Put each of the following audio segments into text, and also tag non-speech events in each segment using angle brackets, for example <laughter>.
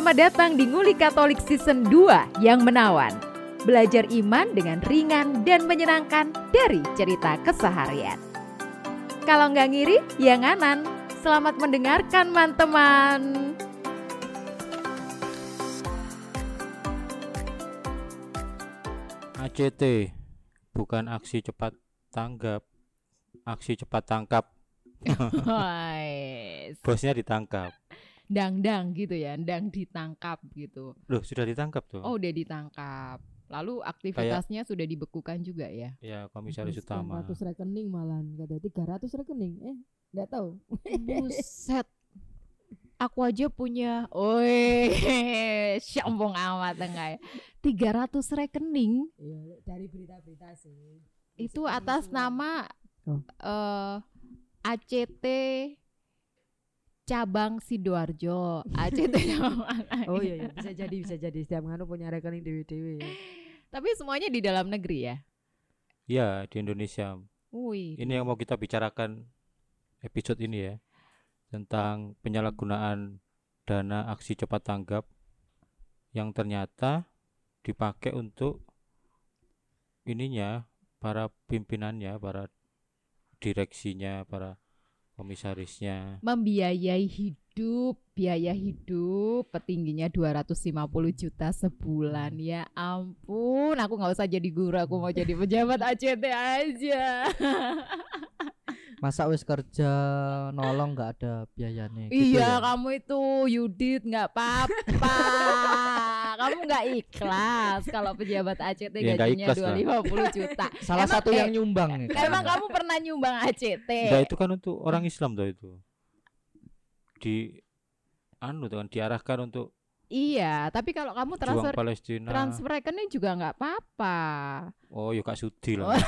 Selamat datang di Nguli Katolik Season 2 yang menawan. Belajar iman dengan ringan dan menyenangkan dari cerita keseharian. Kalau nggak ngiri, ya nganan. Selamat mendengarkan, teman-teman. ACT bukan aksi cepat tanggap, aksi cepat tangkap. <laughs> Bosnya ditangkap. Dang-dang gitu ya, dang ditangkap gitu. Loh, sudah ditangkap tuh. Oh, udah ditangkap. Lalu aktivitasnya sudah dibekukan juga ya? Ya, komisaris Terus utama. 100 rekening malah ada 300 rekening eh nggak tahu Buset. Aku aja punya, oi, <laughs> sombong amat enggak ya. 300 rekening Iya, dari berita-berita sih itu atas nama Oh. eh ACT cabang Sidoarjo. <laughs> Cabang mana oh ya? iya, iya bisa jadi bisa jadi setiap nganu punya rekening dewi dewi ya Tapi semuanya di dalam negeri ya. Ya, di Indonesia. Wih. Ini yang mau kita bicarakan episode ini ya. Tentang penyalahgunaan dana aksi cepat tanggap yang ternyata dipakai untuk ininya para pimpinannya, para direksinya, para komisarisnya. membiayai hidup, biaya hidup petingginya 250 juta sebulan. Ya ampun, aku nggak usah jadi guru, aku mau jadi pejabat ACT aja. <laughs> masa wis kerja nolong nggak ada biayanya gitu iya, ya? kamu itu Yudit nggak apa-apa. Kamu nggak ikhlas kalau pejabat ACT Ya, gajinya ikhlas lah. 250 juta. salah Emang- satu yang eh, nyumbang nih Emang kamu pernah nyumbang ACT? Nah, itu kan untuk orang Islam tuh itu. Di anu tuh kan diarahkan untuk Iya, tapi kalau kamu transfer juang Palestina. transfer rekening juga nggak apa-apa. Oh, yuk Kak Sudi Oh. lah.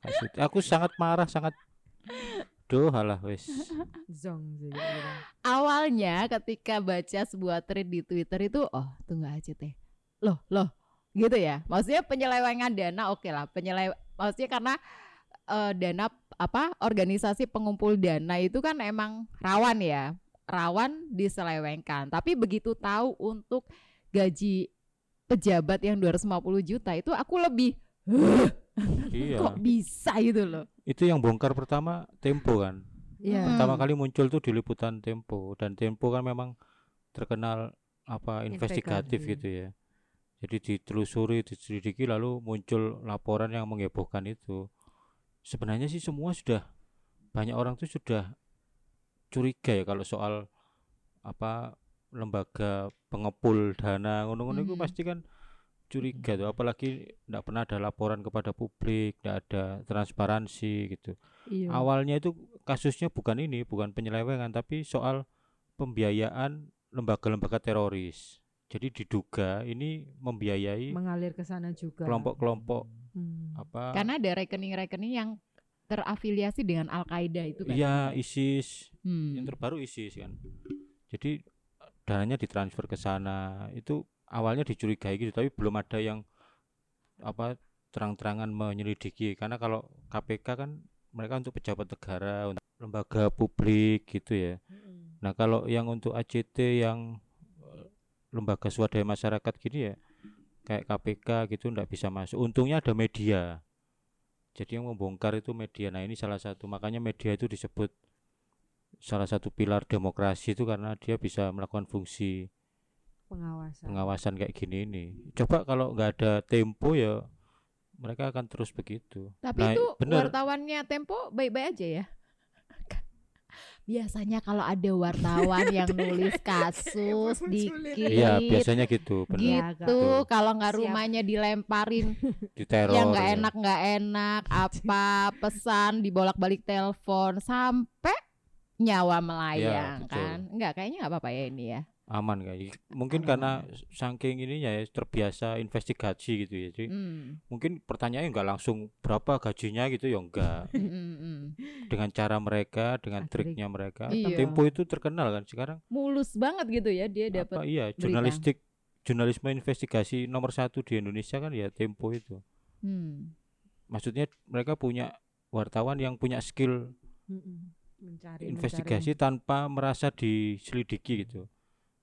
Kak Sudi. Aku sangat marah, sangat Duh, halah wis. <laughs> zong sih gitu. awalnya ketika baca sebuah thread di Twitter itu oh tunggu aja teh loh loh gitu ya. Maksudnya penyelewengan dana oke lah. Penyelew maksudnya karena eh, dana apa organisasi pengumpul dana itu kan emang rawan ya. Rawan diselewengkan. Tapi begitu tahu untuk gaji pejabat yang 250 juta itu aku lebih iya. kok bisa gitu loh Itu yang bongkar pertama Tempo kan. Iya. Pertama Hmm. kali muncul tuh di liputan Tempo dan Tempo kan memang terkenal apa investigatif Investigatif. gitu ya. Jadi ditelusuri, diselidiki lalu muncul laporan yang menghebohkan itu. Sebenarnya sih semua sudah banyak orang tuh sudah curiga ya kalau soal apa lembaga pengepul dana ngono-ngono itu Mhm. pasti kan curiga tuh apalagi tidak pernah ada laporan kepada publik, tidak ada transparansi gitu iya awalnya itu kasusnya bukan ini, bukan penyelewengan, tapi soal pembiayaan lembaga-lembaga teroris. Jadi diduga ini membiayai mengalir ke sana juga kelompok-kelompok Hmm. apa? karena ada rekening-rekening yang terafiliasi dengan Al Qaeda itu kan Iya, ISIS. Hmm. Yang terbaru ISIS kan. Jadi dananya ditransfer ke sana. Itu awalnya dicurigai gitu, tapi belum ada yang apa terang-terangan menyelidiki karena kalau KPK kan mereka untuk pejabat negara, untuk lembaga publik gitu ya. Mm-mm. Nah, kalau yang untuk ACT yang eh, lembaga swadaya masyarakat gini ya kayak KPK gitu ndak bisa masuk. Untungnya ada media. Jadi yang membongkar itu media. Nah, ini salah satu makanya media itu disebut salah satu pilar demokrasi itu karena dia bisa melakukan fungsi pengawasan pengawasan kayak gini ini. Coba kalau nggak ada tempo ya mereka akan terus begitu. Tapi Nah, itu bener. wartawannya Tempo baik-baik aja ya. <laughs> Biasanya kalau ada wartawan yang <laughs> nulis kasus dikit Iya, biasanya gitu, benar. Iya, gitu Betul. kalau nggak Siap. rumahnya dilemparin <laughs> Di teror. yang nggak ya. enak nggak enak apa pesan dibolak-balik telepon sampai nyawa melayang Iya, betul. kan nggak kayaknya nggak apa-apa ya ini ya aman kayak mungkin Aman, karena saking ininya ya terbiasa investigasi gitu ya jadi Hmm. mungkin pertanyaannya nggak langsung berapa gajinya gitu ya enggak <laughs> Hmm, dengan cara mereka dengan Ah, triknya mereka. Iya. Tempo itu terkenal kan sekarang. Mulus banget gitu ya dia apa? dapat iya jurnalistik jurnalisme investigasi nomor satu di Indonesia kan ya Tempo itu. Hmm. maksudnya mereka punya wartawan yang punya skill Mm-mm. mencari. investigasi tanpa merasa diselidiki gitu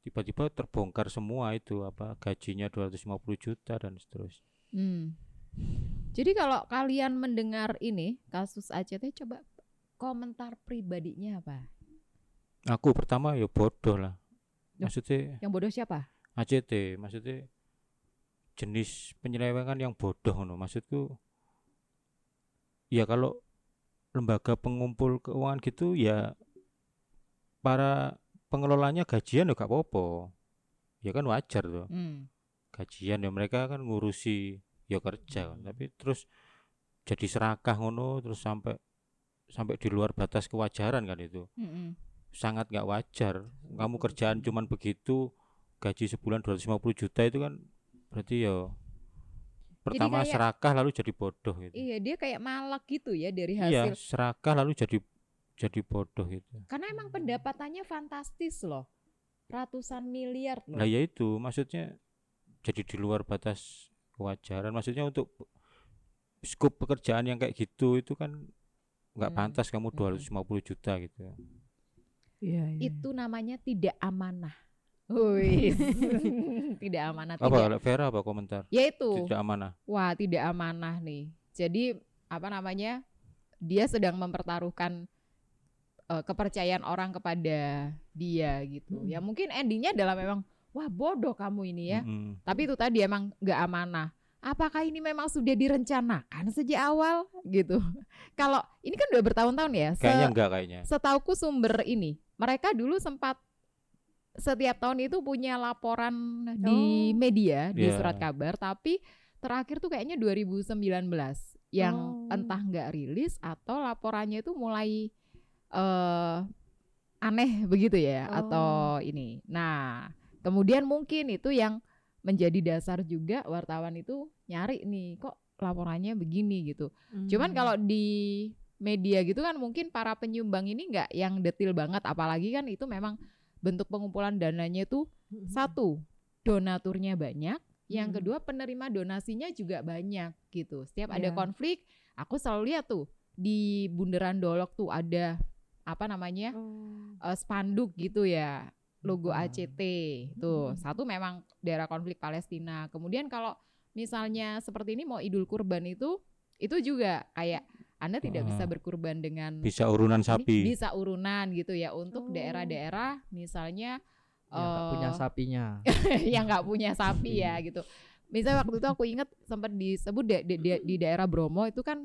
tiba-tiba terbongkar semua itu apa gajinya 250 juta dan seterusnya Hmm. Jadi kalau kalian mendengar ini kasus ACT coba komentar pribadinya apa? aku pertama ya bodoh lah maksudnya Yang bodoh siapa? ACT maksudnya jenis penyelewengan yang bodoh no maksudku ya kalau lembaga pengumpul keuangan gitu ya para pengelolanya gajian ya gak apa-apa ya kan wajar tuh Hmm. gajian ya mereka kan ngurusi ya kerja kan. tapi terus jadi serakah ngono terus sampai sampai di luar batas kewajaran kan itu Mm-mm. sangat nggak wajar kamu kerjaan cuman begitu gaji sebulan 250 juta itu kan berarti ya pertama kayak- serakah lalu jadi bodoh gitu Iya dia kayak malak gitu ya dari iya hasil. serakah lalu jadi jadi bodoh itu Karena emang pendapatannya fantastis loh, ratusan miliar loh. nah ya itu maksudnya jadi di luar batas kewajaran maksudnya untuk skop pekerjaan yang kayak gitu itu kan nggak Hmm. pantas kamu Hmm. 250 juta gitu Iya, iya. Itu namanya tidak amanah. Wih, <laughs> tidak amanah. apa Tidak. Vera apa komentar Ya itu. tidak amanah Wah, tidak amanah nih. Jadi apa namanya? Dia sedang mempertaruhkan eh, kepercayaan orang kepada dia gitu. Ya mungkin endingnya adalah memang wah bodoh kamu ini ya. Mm-mm. Tapi itu tadi emang nggak amanah. Apakah ini memang sudah direncanakan sejak awal gitu? <laughs> Kalau ini kan udah bertahun-tahun ya. kayaknya enggak kayaknya Setauku sumber ini, mereka dulu sempat setiap tahun itu punya laporan di Oh. media di Iya. surat kabar, tapi terakhir tuh kayaknya 2019 yang Oh. entah nggak rilis atau laporannya itu mulai eh aneh begitu ya Oh. atau ini. Nah, kemudian mungkin itu yang menjadi dasar juga wartawan itu nyari nih kok laporannya begini gitu. Cuman Hmm. kalau di media gitu kan mungkin para penyumbang ini nggak yang detil banget apalagi kan itu memang bentuk pengumpulan dananya itu Hmm. satu donaturnya banyak, yang Mm-mm. kedua penerima donasinya juga banyak gitu. Setiap ada Iya. konflik, aku selalu lihat tuh di bundaran Dolok tuh ada apa namanya Oh. eh, spanduk gitu ya logo Hmm. ACT tuh Hmm. satu memang daerah konflik Palestina kemudian kalau misalnya seperti ini mau Idul Kurban itu itu juga kayak anda tidak bisa Ah. berkurban dengan bisa urunan ini, sapi bisa urunan gitu ya untuk Oh. daerah-daerah misalnya yang nggak punya eh, sapinya <laughs> yang nggak punya sapi ya gitu misalnya waktu itu aku ingat sempat disebut di, di, di- di daerah Bromo itu kan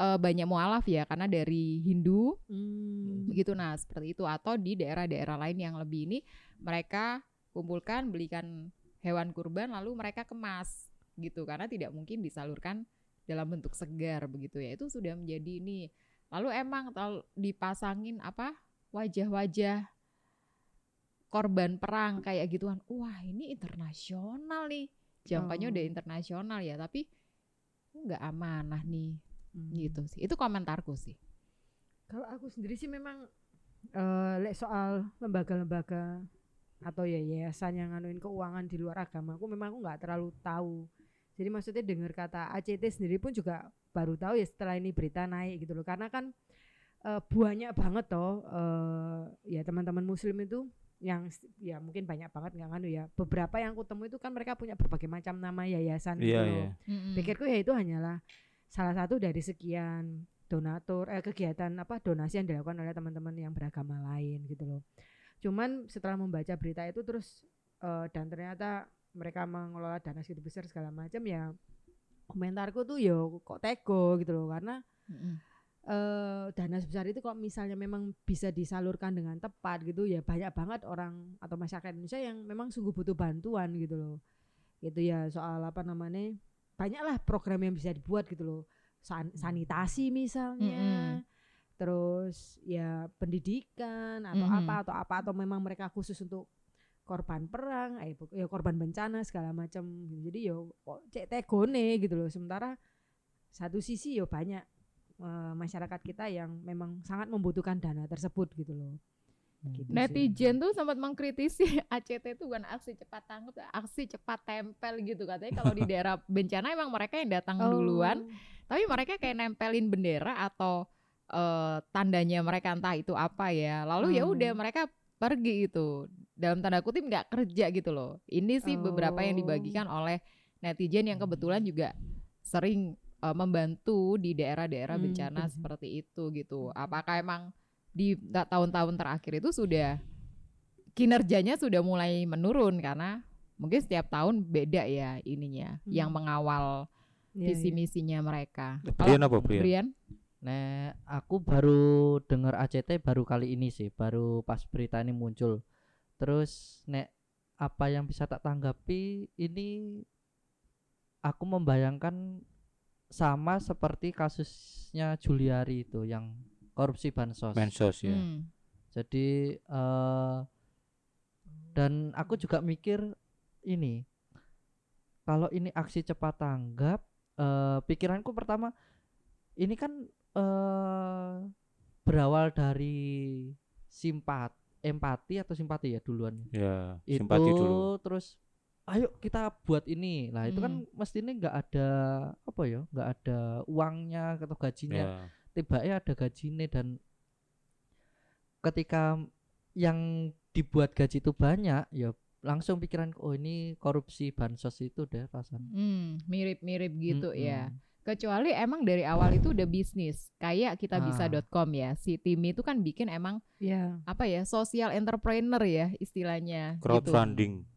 eh, banyak mualaf ya karena dari Hindu. Hmm. begitu. Nah seperti itu. Atau di daerah-daerah lain yang lebih ini mereka kumpulkan belikan hewan kurban lalu mereka kemas gitu. Karena tidak mungkin disalurkan dalam bentuk segar begitu ya. Itu sudah menjadi ini. Lalu emang dipasangin apa wajah-wajah korban perang kayak gituan. Wah ini internasional nih. Jangkanya udah Oh. internasional ya tapi nggak amanah nih Hmm. gitu sih itu komentarku sih Kalau aku sendiri sih memang eh lek soal lembaga-lembaga atau ya yayasan yang nganuin keuangan di luar agama, aku memang aku nggak terlalu tahu. Jadi maksudnya dengar kata ACT sendiri pun juga baru tahu ya setelah ini berita naik gitu loh. Karena kan eh, banyak banget toh eh, ya teman-teman muslim itu yang ya mungkin banyak banget nggak nganu ya. Beberapa yang aku temui itu kan mereka punya berbagai macam nama yayasan gitu iya loh. iya Mm-mm. Pikirku ya itu hanyalah salah satu dari sekian donatur eh kegiatan apa donasi yang dilakukan oleh teman-teman yang beragama lain gitu loh. Cuman setelah membaca berita itu terus eh, dan ternyata mereka mengelola dana segitu besar segala macam ya komentarku tuh yo kok tego gitu loh karena Mm-mm. eh dana sebesar itu kalau misalnya memang bisa disalurkan dengan tepat gitu ya banyak banget orang atau masyarakat Indonesia yang memang sungguh butuh bantuan gitu loh gitu ya soal apa namanya banyaklah program yang bisa dibuat gitu loh. San- sanitasi misalnya. Terus ya pendidikan atau Mhm. apa atau apa atau memang mereka khusus untuk korban perang eh ya korban bencana segala macam. Jadi yo kok cek tegone gitu loh. Sementara satu sisi yo banyak eh, masyarakat kita yang memang sangat membutuhkan dana tersebut gitu loh Gitu sih. Netizen tuh sempat mengkritisi <laughs> ACT itu bukan aksi cepat tanggap, aksi cepat tempel gitu katanya kalau di <laughs> daerah bencana emang mereka yang datang duluan, Oh. tapi mereka kayak nempelin bendera atau eh, tandanya mereka entah itu apa ya. Lalu ya udah Hmm. mereka pergi itu dalam tanda kutip nggak kerja gitu loh. Ini sih beberapa yang Oh. dibagikan oleh netizen yang kebetulan juga sering eh, membantu di daerah-daerah Hmm, bencana betul. seperti itu gitu. Apakah emang di ta- tahun-tahun terakhir itu sudah kinerjanya sudah mulai menurun karena mungkin setiap tahun beda ya ininya Hmm. yang mengawal Iya, visi misinya mereka. Brian apa Brian? Brian? Nek aku baru dengar ACT baru kali ini sih, baru pas berita ini muncul. Terus nek apa yang bisa tak tanggapi ini aku membayangkan sama seperti kasusnya Juliari itu yang korupsi bansos. Mensos ya. Hmm. Jadi eh dan aku juga mikir ini kalau ini aksi cepat tanggap eh pikiranku pertama ini kan eh berawal dari simpat empati atau simpati ya duluan Ya, itu simpati dulu. terus ayo kita buat ini lah itu kan Hmm. mestinya nggak ada apa ya nggak ada uangnya atau gajinya Ya. Tiba-tiba ada gajinya dan ketika yang dibuat gaji itu banyak ya langsung pikiran oh ini korupsi bansos itu deh rasanya Hmm, mirip-mirip gitu ya. Mm-mm. Kecuali emang dari awal itu udah bisnis. Kayak kita Ah. bisa.com ya. Si tim itu kan bikin emang Iya. apa ya? Social entrepreneur ya istilahnya. gitu. Crowdfunding.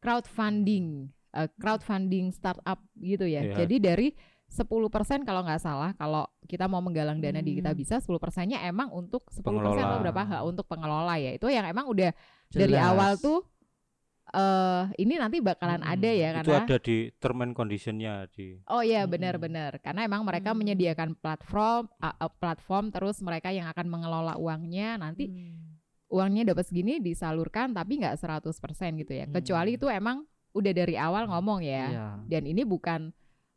Crowdfunding. eh, crowdfunding startup gitu ya. Iya. Jadi dari 10% kalau nggak salah kalau kita mau menggalang dana di kita Hmm. bisa 10 persennya emang untuk 10% atau Pengelola. berapa ha, untuk pengelola ya. Itu yang emang udah dari awal Jelas. tuh eh ini nanti bakalan Mm-mm. ada ya Itu karena ada di term and conditionnya di Oh iya Mm-mm. benar-benar karena emang mereka Hmm. menyediakan platform a- platform terus mereka yang akan mengelola uangnya nanti Hmm. uangnya dapat segini disalurkan tapi nggak 100% gitu ya. Kecuali Hmm. itu emang udah dari awal ngomong ya. Iya. Dan ini bukan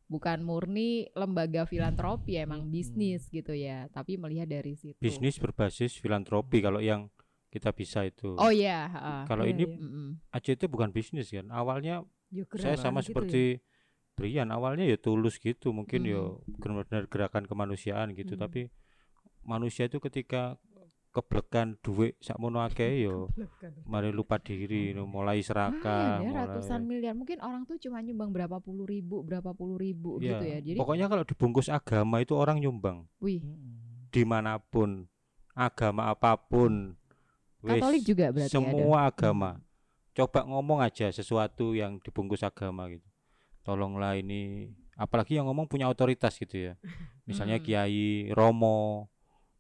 bukan murni lembaga filantropi emang Mm-mm. bisnis gitu ya, tapi melihat dari situ. bisnis berbasis filantropi kalau yang kita bisa itu. Oh iya, heeh. Kalau Iya, ini iya. Mm-mm. ACT bukan bisnis kan. Awalnya Ya, saya sama gitu seperti Brian awalnya ya tulus gitu mungkin Hmm. ya benar-benar gerakan kemanusiaan gitu Hmm. tapi manusia itu ketika keblekan duit sakmono akeh <laughs> yo ya. Mari lupa diri no, mulai serakah Lumayan ya mulai ratusan miliar. Mungkin orang tuh cuma nyumbang berapa puluh ribu, berapa puluh ribu Iya, gitu ya. Jadi, pokoknya kalau dibungkus agama itu orang nyumbang wih, Mm-mm. di mana pun agama apa pun wis, Katolik juga berarti ada. semua agama coba ngomong aja sesuatu yang dibungkus agama gitu tolonglah ini apalagi yang ngomong punya otoritas gitu ya misalnya Hmm. kiai romo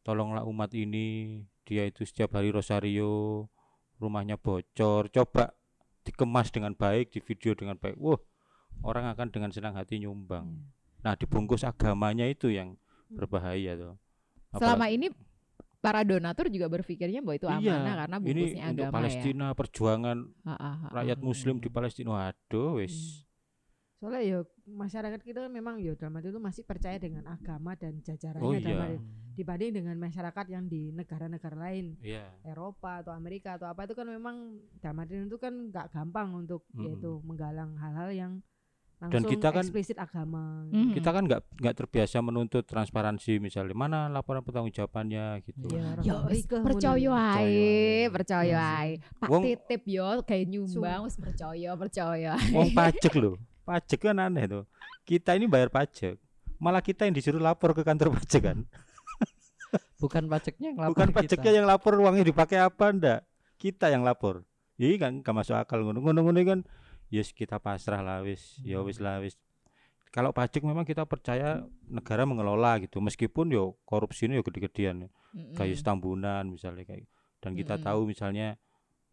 tolonglah umat ini dia itu setiap hari rosario rumahnya bocor coba dikemas dengan baik di video dengan baik wah orang akan dengan senang hati nyumbang Iya. nah dibungkus agamanya itu yang berbahaya tuh Selama ini para donatur juga berpikirnya bahwa itu Iya, amanah karena ini bungkusnya untuk agama Palestina perjuangan ya. Ha, ha, ha. rakyat muslim di Hmm. Palestina waduh wis Soalnya ya masyarakat kita kan memang ya dalam itu masih percaya dengan agama dan jajarannya Oh, iya. arti- dibanding dengan masyarakat yang di negara-negara lain iya Eropa atau Amerika atau apa itu kan memang dalam itu kan nggak gampang untuk Mm-mm. yaitu menggalang hal-hal yang Dan langsung kita kan- eksplisit agama. Mhm. kita kan nggak nggak terbiasa menuntut transparansi misalnya mana laporan pertanggungjawabannya gitu Iya, Ya rikeh percaya ae, Percaya ae. Pak Wong- titip yo kayak nyumbang wis percaya, percaya. Wong pajak loh <laughs> pajak kan aneh tuh. Kita ini bayar pajak malah kita yang disuruh lapor ke kantor pajak kan? Bukan pajaknya yang lapor bukan kita. pajaknya yang lapor uangnya dipakai apa ndak? Kita yang lapor. Iya kan gak masuk akal. Ngono ngono ngono kan? Yes kita pasrah lah wis. Ya wis lah wis. Kalau pajak memang kita percaya negara mengelola gitu. Meskipun yo korupsi ini yo gede-gedean. Mm-mm. kayak Tambunan misalnya kayak dan kita Mm-mm. tahu misalnya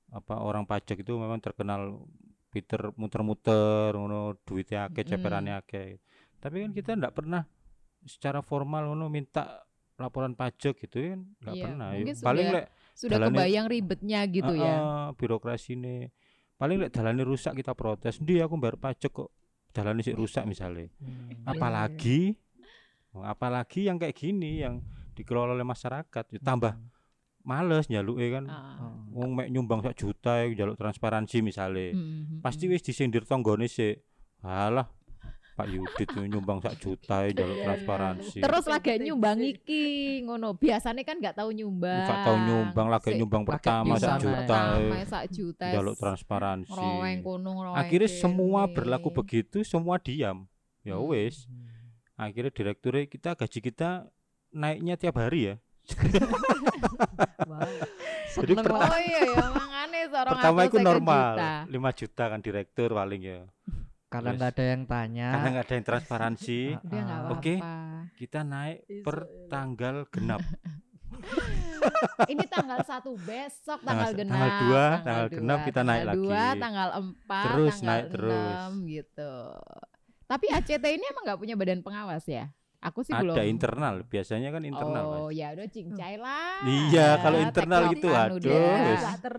apa orang pajak itu memang terkenal Peter muter-muter ngono duitnya akeh Mm-mm. ceperannya akeh tapi kan kita ndak pernah secara formal ngono minta laporan pajak gitu kan nggak Iya, pernah mungkin Yuk, paling lek Sudah Jalannya- kebayang ribetnya gitu ya. birokrasi ini paling lek dalane rusak kita protes ndi aku bayar pajak kok dalane sih rusak misalnya Hmm. apalagi apalagi yang kayak gini yang dikelola oleh masyarakat ya tambah males nyaluke kan Ah. Oh. wong mek nyumbang sak juta ya njaluk transparansi misalnya Mm-mm. pasti wis disindir tanggane sik alah Pak Yudit nyumbang sak juta <laughs> ya jalur Iya, iya. transparansi. Terus lagi nyumbang iki ngono. Biasanya kan nggak tahu nyumbang. Gak tahu nyumbang lagi nyumbang pertama sak juta. Pertama ya. sak juta. Jaluk transparansi. Ngeroweng kono Akhirnya semua berlaku begitu, semua diam. Ya Hmm. wes. Akhirnya direkturnya kita gaji kita naiknya tiap hari ya. <laughs> Wah, Jadi lah. Oh iya ya seorang Pertama itu normal, juta. 5 juta kan direktur paling ya. Karena nggak ada yang tanya. Karena nggak ada yang transparansi, <laughs> apa-apa. Oke. kita naik per tanggal genap. <laughs> Ini tanggal satu besok Tanggal tanggal genap. tanggal dua, tanggal genap kita naik tanggal dua, lagi. tanggal empat, Terus tanggal naik terus. enam, gitu. Tapi ACT ini emang nggak punya badan pengawas ya? Aku sih belum. Ada internal, biasanya kan internal. Oh Mas. ya udah cincai lah. Iya, kalau internal gitu, anu aduh, ter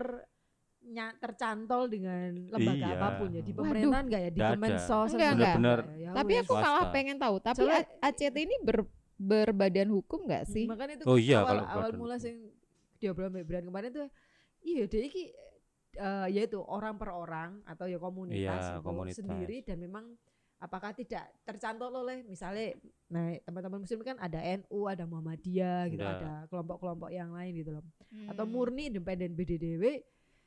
tercantol dengan lembaga Iya. apa pun ya di pemerintahan nggak ya di ada. Kemensos Enggak, enggak. Bener-bener. Ya Tapi aku malah Swasta. pengen tahu. Tapi Soalnya- ACT ini ber, berbadan hukum nggak sih? makanya itu Oh iya, awal, kalau awal mula sing diobrol Mbak Brian kemarin tuh iya deh iki eh, yaitu orang per orang atau ya komunitas, Iya, itu komunitas. sendiri dan memang apakah tidak tercantol oleh misalnya nah teman-teman muslim kan ada NU ada Muhammadiyah gitu Nggak. ada kelompok-kelompok yang lain gitu loh atau Hmm. murni independen BDDW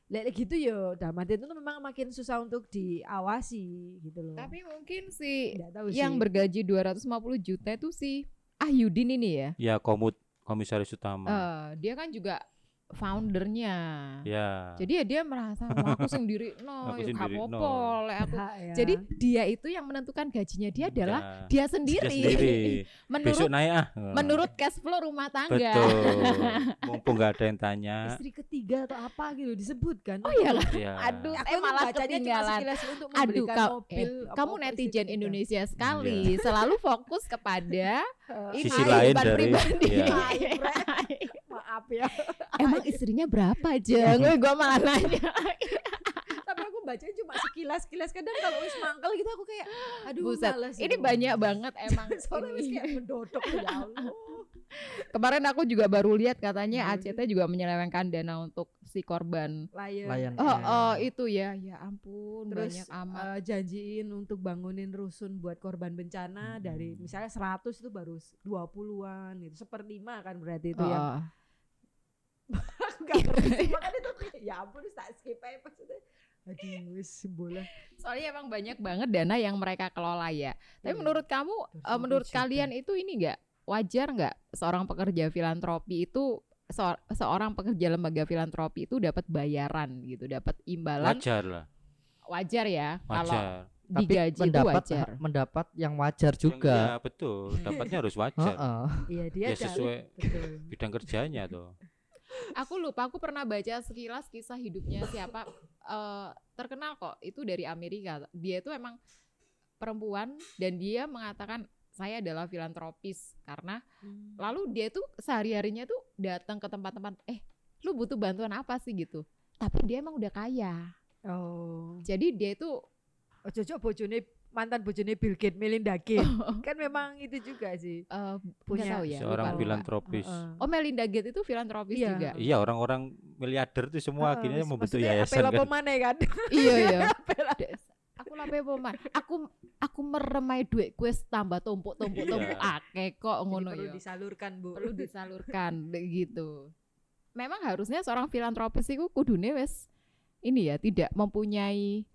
Lek gitu ya dalam arti itu memang makin susah untuk diawasi gitu loh. Tapi mungkin si tahu yang sih. bergaji 250 juta itu si Ahyudin ini ya. Ya komut komisaris utama. Eh, dia kan juga foundernya. ya. Jadi ya dia merasa "Wah, aku sendiri no, Aku ya sendiri, apa-apa, no." aku. Ya. Jadi dia itu yang menentukan gajinya dia adalah Ya. dia Dia sendiri. sendiri. <laughs> menurut Besok naik ah. menurut cash flow rumah tangga. Betul. <laughs> Mumpung nggak ada yang tanya. istri ketiga atau apa gitu disebutkan. Oh iya lah. Ya. Aduh, Aku tuh malah bacanya cuma ketinggalan. sekilas untuk Aduh, membelikan kau, mobil. eh, kamu netizen ketiga. Indonesia sekali, selalu fokus kepada Eh, <laughs> ini Sisi lain dari- pribadi. iya. Maaf ya. <laughs> Emang istrinya berapa aja? Gue gua malah <laughs> nanya. <laughs> Tapi aku bacanya cuma sekilas-sekilas kadang kalau wis mangkel gitu aku kayak aduh Buset, males ini gitu. banyak banget emang. Soalnya wis kayak mendodok ya Allah. Kemarin aku juga baru lihat katanya Gimana ACT juga menyelewengkan dana untuk si korban. Lion. Lion Oh, Air. oh itu ya, ya ampun Terus banyak amat. eh, janjiin untuk bangunin rusun buat korban bencana dari misalnya 100 itu baru 20-an gitu. Seperlima kan berarti itu ya. Gak ngerti makanya tuh kayak, ya ampun tak skip aja maksudnya. Aduh wis bola. Soalnya emang banyak banget dana yang mereka kelola ya. Tapi Iya. menurut kamu, 250 menurut juta. kalian itu ini enggak wajar nggak seorang pekerja filantropi itu seor- seorang pekerja lembaga filantropi itu dapat bayaran gitu, dapat imbalan Wajar lah. wajar ya kalau Wajar. Tapi digaji itu mendapat wajar. mendapat yang wajar Yang- juga. Ya betul. Dapatnya harus wajar. Heeh. Iya dia Ya sesuai betul. bidang kerjanya tuh. Aku lupa, aku pernah baca sekilas kisah hidupnya siapa eh, terkenal kok itu dari Amerika. Dia itu emang perempuan dan dia mengatakan saya adalah filantropis karena Hmm. lalu dia tuh sehari-harinya tuh datang ke tempat-tempat eh lu butuh bantuan apa sih gitu. Tapi dia emang udah kaya. Oh. Jadi dia itu Oh cocok bojone mantan bojone Bill Gates Melinda Gates. <laughs> kan memang itu juga sih. eh, Punya tahu ya. Seorang lupa, lupa. filantropis. Heeh. Oh Melinda Gates itu filantropis Iya. juga. Iya orang-orang miliarder itu semua Heeh, akhirnya membentuk yayasan kan. maneh kan. <laughs> iya iya. <laughs> Aku lape apa man? Aku aku meremai duit kuis tambah tumpuk tumpuk Iya. tumpuk akeh kok Jadi ngono perlu ya. disalurkan, Bu. Perlu disalurkan gitu. Memang harusnya seorang filantropis itu kudune wes ini ya tidak mempunyai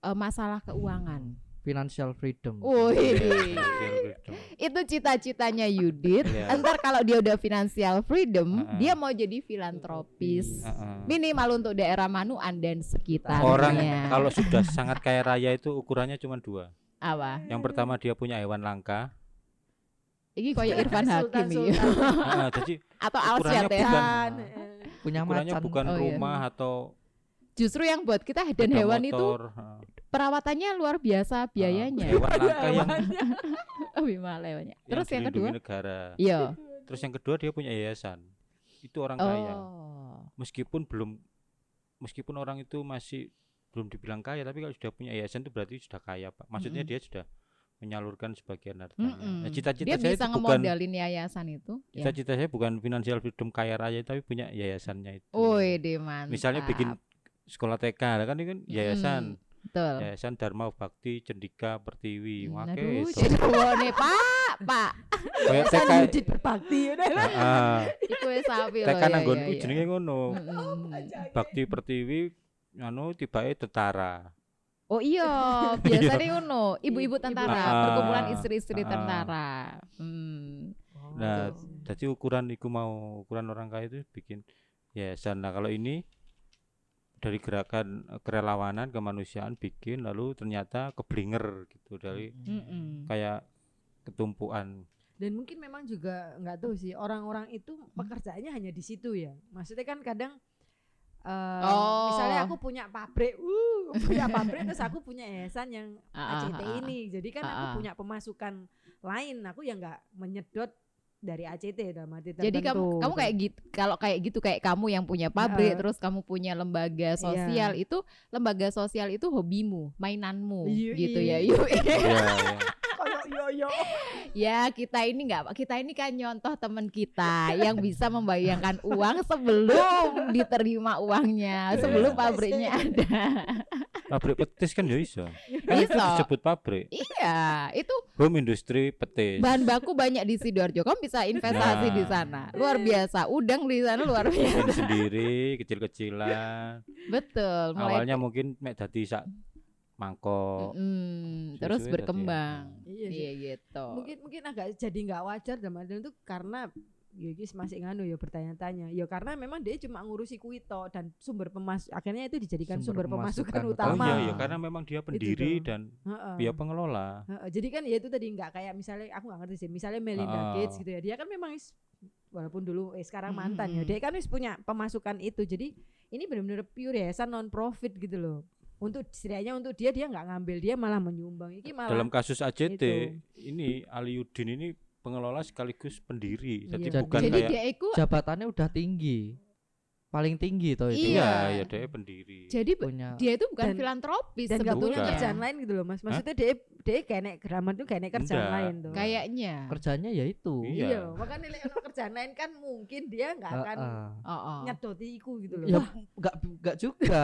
eh, masalah keuangan. Financial freedom. Wih, Iya, <laughs> itu cita-citanya Yudit. Iya. Entar kalau dia udah financial freedom, Heeh. dia mau jadi filantropis. Heeh. Minimal untuk daerah Manuan dan sekitarnya. Orang kalau sudah sangat kaya raya itu ukurannya cuma dua. apa? Yang pertama dia punya hewan langka. Ini kayak Irfan Hakim. Heeh, jadi Atau Ukurannya Alsyad ya. bukan-. Punya ukurannya macan. bukan Oh, iya. rumah atau Justru yang buat kita dan sepeda hewan itu motor, heeh. perawatannya luar biasa biayanya. Hewan langka yang <laughs> Oh, gimana hewannya. yang Terus yang kedua? negara. Iya. Terus yang kedua dia punya yayasan. Itu orang kaya. Oh. Meskipun belum meskipun orang itu masih belum dibilang kaya tapi kalau sudah punya yayasan itu berarti sudah kaya, Pak. Maksudnya Mm-mm. dia sudah menyalurkan sebagian hartanya. Mm-mm. Nah, cita-cita Dia saya bisa itu bukan ngemodalin yayasan itu. Ya. cita-cita saya bukan financial freedom kaya raya tapi punya yayasannya itu. Woi, deh mantap. Misalnya bikin sekolah TK kan ini kan yayasan. betul. Yayasan Dharma Bakti Cendika Pertiwi. Hmm, Wake Aduh, nih Pak, Pak. Kayak TK berbakti udah lah. Heeh. Iku wis sapi loh TK ya. nanggonku ya, ya. jenenge ngono. Mm-mm. Bakti Pertiwi anu tibake tentara. Oh iya, <laughs> biasanya ngono, ibu-ibu tentara, Ah, perkumpulan istri-istri ah. tentara. Hmm. Nah, Oh. jadi ukuran iku mau ukuran orang kaya itu bikin yayasan. Nah, kalau ini dari gerakan eh, kerelawanan kemanusiaan bikin lalu ternyata keblinger gitu dari Mm-mm. kayak ketumpuan Dan mungkin memang juga nggak tahu sih orang-orang itu pekerjaannya hanya di situ ya. Maksudnya kan kadang eh, Oh. misalnya aku punya pabrik, uh, punya pabrik terus aku punya yayasan yang Ah, ah, ACT ah, ah. ini. Jadi kan aku punya pemasukan lain, aku yang nggak menyedot dari ACT dalam arti Jadi kamu tertentu. kamu kayak gitu kalau kayak gitu kayak kamu yang punya pabrik Heeh. terus kamu punya lembaga Iya. sosial itu lembaga sosial itu hobimu, mainanmu Iya, gitu <laughs> iya. ya. Yuk. ya, ya. Yo yo. ya, kita ini enggak kita ini kan nyontoh teman kita yang bisa membayangkan uang sebelum diterima uangnya, sebelum pabriknya ada. pabrik petis kan ya iso kan itu disebut pabrik Iya, itu home industry petis bahan baku banyak di Sidoarjo. Kamu bisa investasi Nah. di sana. Luar biasa. Udang di sana luar biasa. sendiri kecil-kecilan Betul. Mulai awalnya mungkin mek dadi sak mangkok Mm, terus berkembang. Iya. Iya gitu. Mungkin mungkin agak jadi nggak wajar dalam artian itu karena ya guys masih nganu ya bertanya-tanya. Ya karena memang dia cuma ngurusi kuito dan sumber pemas akhirnya itu dijadikan Sumber sumber, pemasukan, pemasukan oh utama. iya ya karena memang dia pendiri dan Heeh. dia pengelola Heeh, jadi kan ya itu tadi nggak kayak misalnya aku nggak ngerti sih misalnya Melinda Heeh. Gates gitu ya dia kan memang is- walaupun dulu eh sekarang mantan mm, ya dia kan wis punya pemasukan itu jadi ini benar-benar pure yayasan non profit gitu loh untuk setidaknya untuk dia dia nggak ngambil dia malah menyumbang. Ini malah dalam kasus ACT itu. ini Aliudin ini pengelola sekaligus pendiri. Jadi Iya, bukan Jadi kayak dia itu jabatannya udah tinggi paling tinggi toh itu Iya. iya ya dia pendiri jadi punya dia itu bukan Dan- filantropis dan nggak punya Bukan. kerjaan lain gitu loh mas maksudnya dia dia kayak grammar tuh kayak kerjaan Enggak. lain tuh kayaknya. kerjanya ya itu Iya. iya makanya ono kerjaan lain kan mungkin dia nggak akan Heeh. Oh, oh. nyedoti iku gitu loh ya nggak nggak juga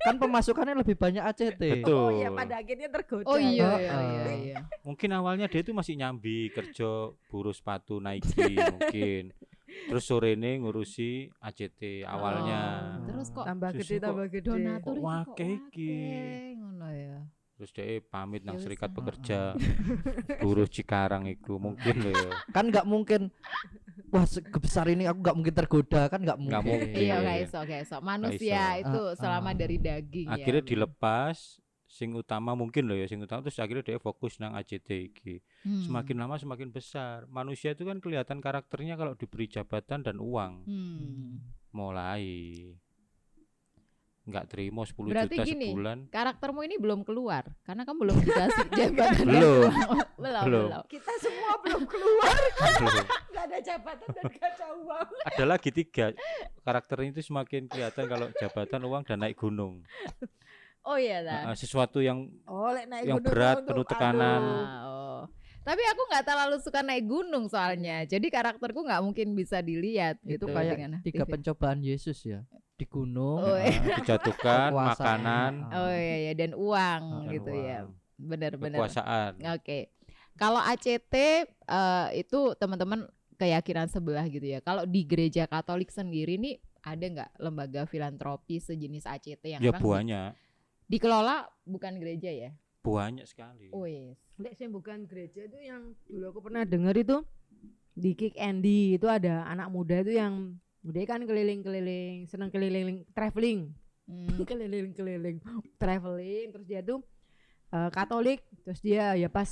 kan pemasukannya lebih banyak ACT betul oh iya pada akhirnya tergoda Oh iya Oh, iya oh. iya. iya. <laughs> <laughs> <laughs> mungkin awalnya dia itu masih nyambi kerja buruh sepatu Nike mungkin terus sore ini ngurusi ACT awalnya Oh, Terus kok tambah gede kok tambah gede donatur Kok iki wake iki? ngono ya. terus dia pamit nang Ya serikat pekerja <laughs> buruh Cikarang itu mungkin loh ya kan nggak mungkin wah sebesar ini aku nggak mungkin tergoda kan nggak mungkin, Nggak mungkin. Iya Iya. gak iso gak iso. Manusia iso. itu selama ah. dari daging ya. akhirnya dilepas sing utama mungkin loh ya sing utama terus akhirnya dia fokus nang ACT iki Hmm. semakin lama semakin besar manusia itu kan kelihatan karakternya kalau diberi jabatan dan uang Hmm. mulai nggak terima 10 Berarti juta gini, sebulan Karaktermu ini belum keluar karena kamu belum dikasih <laughs> jabatan. Belum. <laughs> belum, Belum. belum. kita semua belum keluar <laughs> Belum. nggak ada jabatan dan gak ada uang ada lagi tiga karakternya itu semakin kelihatan kalau jabatan uang dan naik gunung Oh iya dah. Ah, sesuatu yang oh naik Yang gunung berat, penuh tekanan. aduh. Ah, oh. Tapi aku nggak terlalu suka naik gunung soalnya. Jadi karakterku nggak mungkin bisa dilihat itu gitu kayak dengan tiga aktivitas. pencobaan Yesus ya di gunung Oh, iya. dijatuhkan <laughs> kekuasaan. makanan Oh iya ya dan uang dan gitu ya. uang, Benar-benar. kekuasaan Oke. Kalau ACT eh, itu teman-teman keyakinan sebelah gitu ya. Kalau di gereja Katolik sendiri nih ada nggak lembaga filantropi sejenis ACT yang ya banyak dikelola bukan gereja ya? banyak sekali Oh yes. Lek sing bukan gereja itu yang dulu aku pernah dengar itu di Kick Andy itu ada anak muda itu yang dia kan keliling-keliling seneng keliling traveling Hmm. <laughs> keliling-keliling traveling terus dia tuh eh, Katolik terus dia ya pas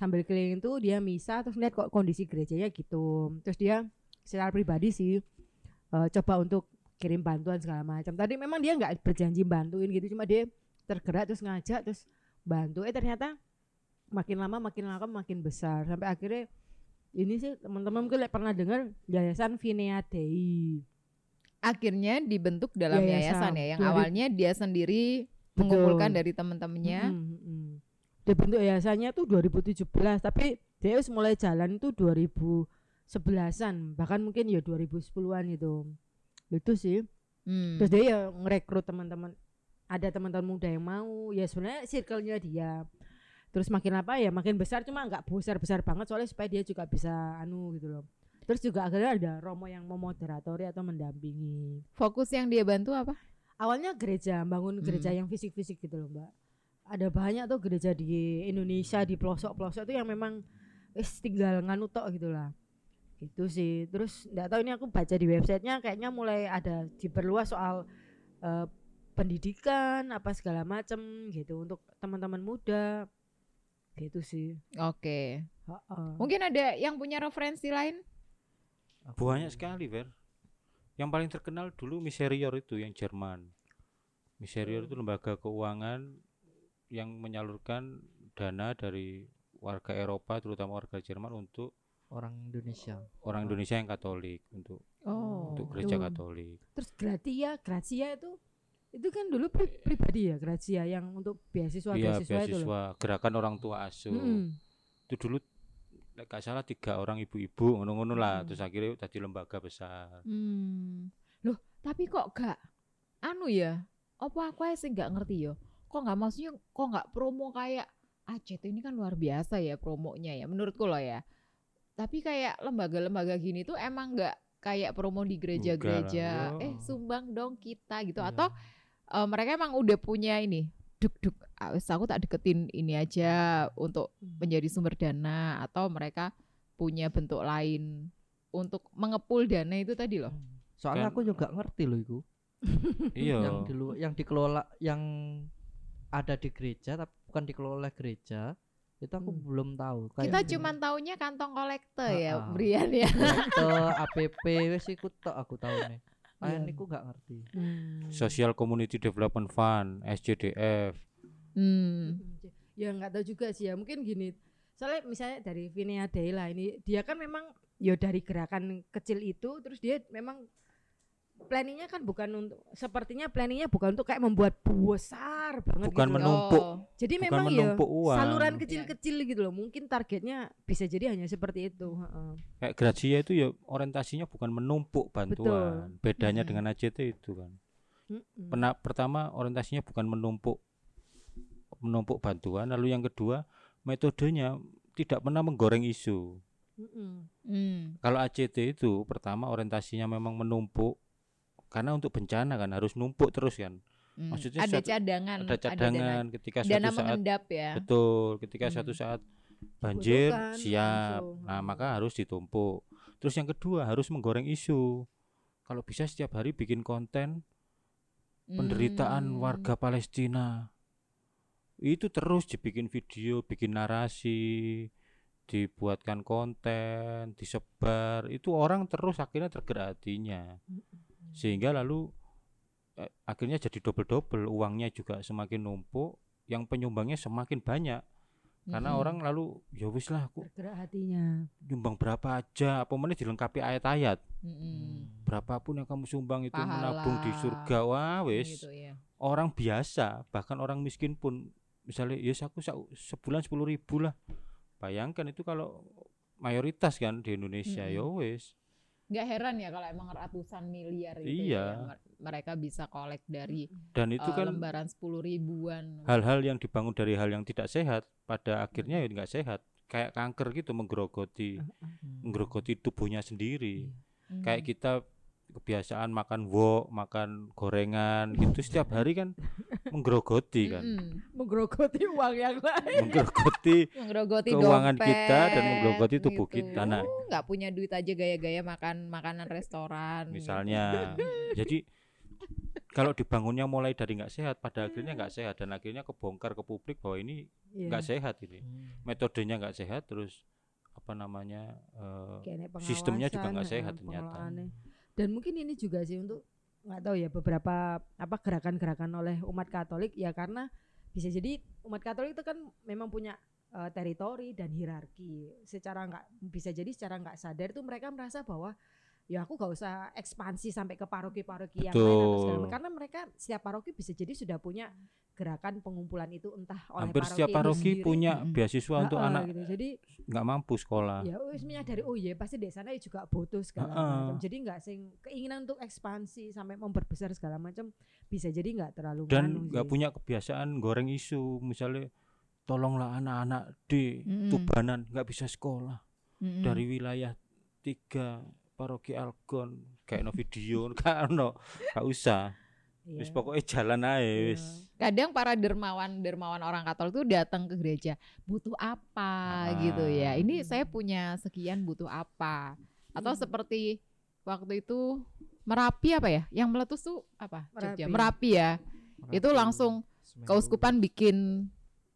sambil keliling tuh dia misa terus lihat kok kondisi gerejanya gitu terus dia secara pribadi sih eh, coba untuk kirim bantuan segala macam tadi memang dia nggak berjanji bantuin gitu cuma dia tergerak terus ngajak terus bantu eh ternyata makin lama makin lama makin besar sampai akhirnya ini sih teman-teman mungkin pernah dengar yayasan Vinea Dei Akhirnya dibentuk dalam Yayasan. yayasan ya yang ribu- awalnya dia sendiri Betul. mengumpulkan dari teman-temannya. Mm, mm, mm. Dia bentuk yayasannya tuh 2017 tapi dia mulai jalan itu 2011an bahkan mungkin ya 2010-an itu itu sih. Hmm. terus dia ya ngerekrut teman-teman ada teman-teman muda yang mau. Ya sebenarnya circle-nya dia. Terus makin apa ya makin besar cuma nggak besar besar banget soalnya supaya dia juga bisa anu gitu loh. Terus juga akhirnya ada romo yang memoderatori atau mendampingi. Fokus yang dia bantu apa? awalnya gereja bangun gereja yang fisik-fisik gitu loh mbak. Ada banyak tuh gereja di Indonesia di pelosok-pelosok itu yang memang wis tinggal nganu tok gitu lah gitu sih terus nggak tahu ini aku baca di websitenya kayaknya mulai ada diperluas soal eh, pendidikan apa segala macem gitu untuk teman-teman muda gitu sih Oke. Heeh. Mungkin ada yang punya referensi lain? banyak sekali Ver yang paling terkenal dulu Miserior itu yang Jerman Miserior itu lembaga keuangan yang menyalurkan dana dari warga Eropa terutama warga Jerman untuk orang Indonesia orang Indonesia yang Katolik untuk Oh. untuk gereja tuh. Katolik terus Gratia Gracia itu itu kan dulu pri- pribadi ya Gracia yang untuk beasiswa iya beasiswa, itu loh beasiswa gerakan orang tua asuh Mm-mm. itu dulu nek gak salah tiga orang ibu-ibu ngono-ngono lah Hmm. terus akhirnya tadi lembaga besar Hmm. Loh, tapi kok gak anu ya? Apa aku aja sih nggak ngerti yo? Kok nggak maksudnya kok nggak promo kayak ACT ini kan luar biasa ya promonya ya menurutku loh ya. Tapi kayak lembaga-lembaga gini tuh emang nggak kayak promo di gereja-gereja. Eh sumbang dong kita gitu. Iya. atau eh, mereka emang udah punya ini duk duk ah, aku tak deketin ini aja untuk menjadi sumber dana. Atau mereka punya bentuk lain untuk mengepul dana itu tadi loh. soalnya Kan- aku juga ngerti loh itu <laughs> iya. Yang di luar yang dikelola yang ada di gereja tapi bukan dikelola oleh gereja itu aku Hmm. belum tahu Kita cuman taunya kantong kolektor ya. Brian ya. Kolekte, APP wis iku tok aku tahu nih Iya. Lain niku gak ngerti Hmm. Social Community Development Fund SCDF Hmm. ya nggak tahu juga sih ya mungkin gini soalnya misalnya dari Vinea Deila ini dia kan memang ya dari gerakan kecil itu terus dia memang planningnya kan bukan untuk sepertinya planningnya bukan untuk kayak membuat besar banget Bukan gitu loh. menumpuk. Oh. jadi bukan memang ya menumpuk uang saluran kecil-kecil gitu loh mungkin targetnya bisa jadi hanya seperti itu heeh. kayak Gracia itu ya orientasinya bukan menumpuk bantuan bedanya Mm. dengan ACT itu kan. Pena, pertama orientasinya bukan menumpuk menumpuk bantuan lalu yang kedua metodenya tidak pernah menggoreng isu. Hmm. kalau ACT itu pertama orientasinya memang menumpuk karena untuk bencana kan harus numpuk terus kan Hmm. Maksudnya ada suatu- cadangan, ada cadangan ketika dana, dana suatu saat mengendap ya. betul ketika Hmm. suatu saat banjir siap langsung. nah Hmm. maka harus ditumpuk terus yang kedua harus menggoreng isu kalau bisa setiap hari bikin konten penderitaan Hmm. warga Palestina itu terus dibikin video bikin narasi dibuatkan konten disebar itu orang terus akhirnya tergerak hatinya sehingga lalu eh, akhirnya jadi double double uangnya juga semakin numpuk yang penyumbangnya semakin banyak karena Mm-mm. orang lalu ya wis lah aku tergerak hatinya nyumbang berapa aja apa mana dilengkapi ayat-ayat Mm-mm. berapapun yang kamu sumbang itu menabung di Pahala. surga wah wis Gitu ya. orang biasa bahkan orang miskin pun misalnya ya aku sa- sebulan sepuluh ribu lah bayangkan itu kalau mayoritas kan di Indonesia ya Mm-mm. wis Nggak heran ya kalau emang ratusan miliar itu Iya. ya, mer- mereka bisa kolek dari dan itu eh, kan lembaran sepuluh ribuan. hal-hal yang dibangun dari hal yang tidak sehat pada akhirnya ya nggak sehat kayak kanker gitu menggerogoti menggerogoti tubuhnya sendiri Hmm. kayak kita kebiasaan makan wok makan gorengan gitu setiap <laughs> hari kan menggerogoti kan. Menggerogoti <laughs> uang yang lain menggerogoti <laughs> menggerogoti Keuangan dompet, kita dan menggerogoti tubuh gitu. kita. Nah. Uh, nggak punya duit aja gaya-gaya makan makanan restoran gitu. misalnya <laughs> jadi kalau dibangunnya mulai dari nggak sehat pada akhirnya nggak sehat dan akhirnya kebongkar ke publik bahwa ini Iya. nggak sehat ini Hmm. metodenya nggak sehat terus apa namanya nek sistemnya juga nggak sehat eh, ternyata. Dan mungkin ini juga sih untuk nggak tahu ya beberapa apa gerakan-gerakan oleh umat Katolik ya karena bisa jadi umat Katolik itu kan memang punya eh, teritori dan hierarki. Secara nggak bisa jadi secara nggak sadar itu mereka merasa bahwa ya aku gak usah ekspansi sampai ke paroki-paroki yang lain karena mereka setiap paroki bisa jadi sudah punya gerakan pengumpulan itu entah oleh hampir paroki setiap paroki punya beasiswa untuk Heeh, anak gitu. jadi nggak mampu sekolah. Ya wis menyadari oh iya pasti di sana juga butuh segala Heeh. macam. Jadi nggak sing keinginan untuk ekspansi sampai memperbesar segala macam bisa jadi nggak terlalu dan nggak punya kebiasaan goreng isu. Misalnya tolonglah anak-anak di Mm-mm. Tubanan nggak bisa sekolah. Mm-mm. dari wilayah tiga paroki Algon kayak no video kan no nggak usah Iya. wis pokoknya jalan aja Iya. wis kadang para dermawan dermawan orang Katolik itu datang ke gereja butuh apa Ah. gitu ya ini Hmm. saya punya sekian butuh apa atau Hmm. seperti waktu itu merapi apa ya yang meletus tuh apa Jogja Merapi. merapi ya itu langsung keuskupan bikin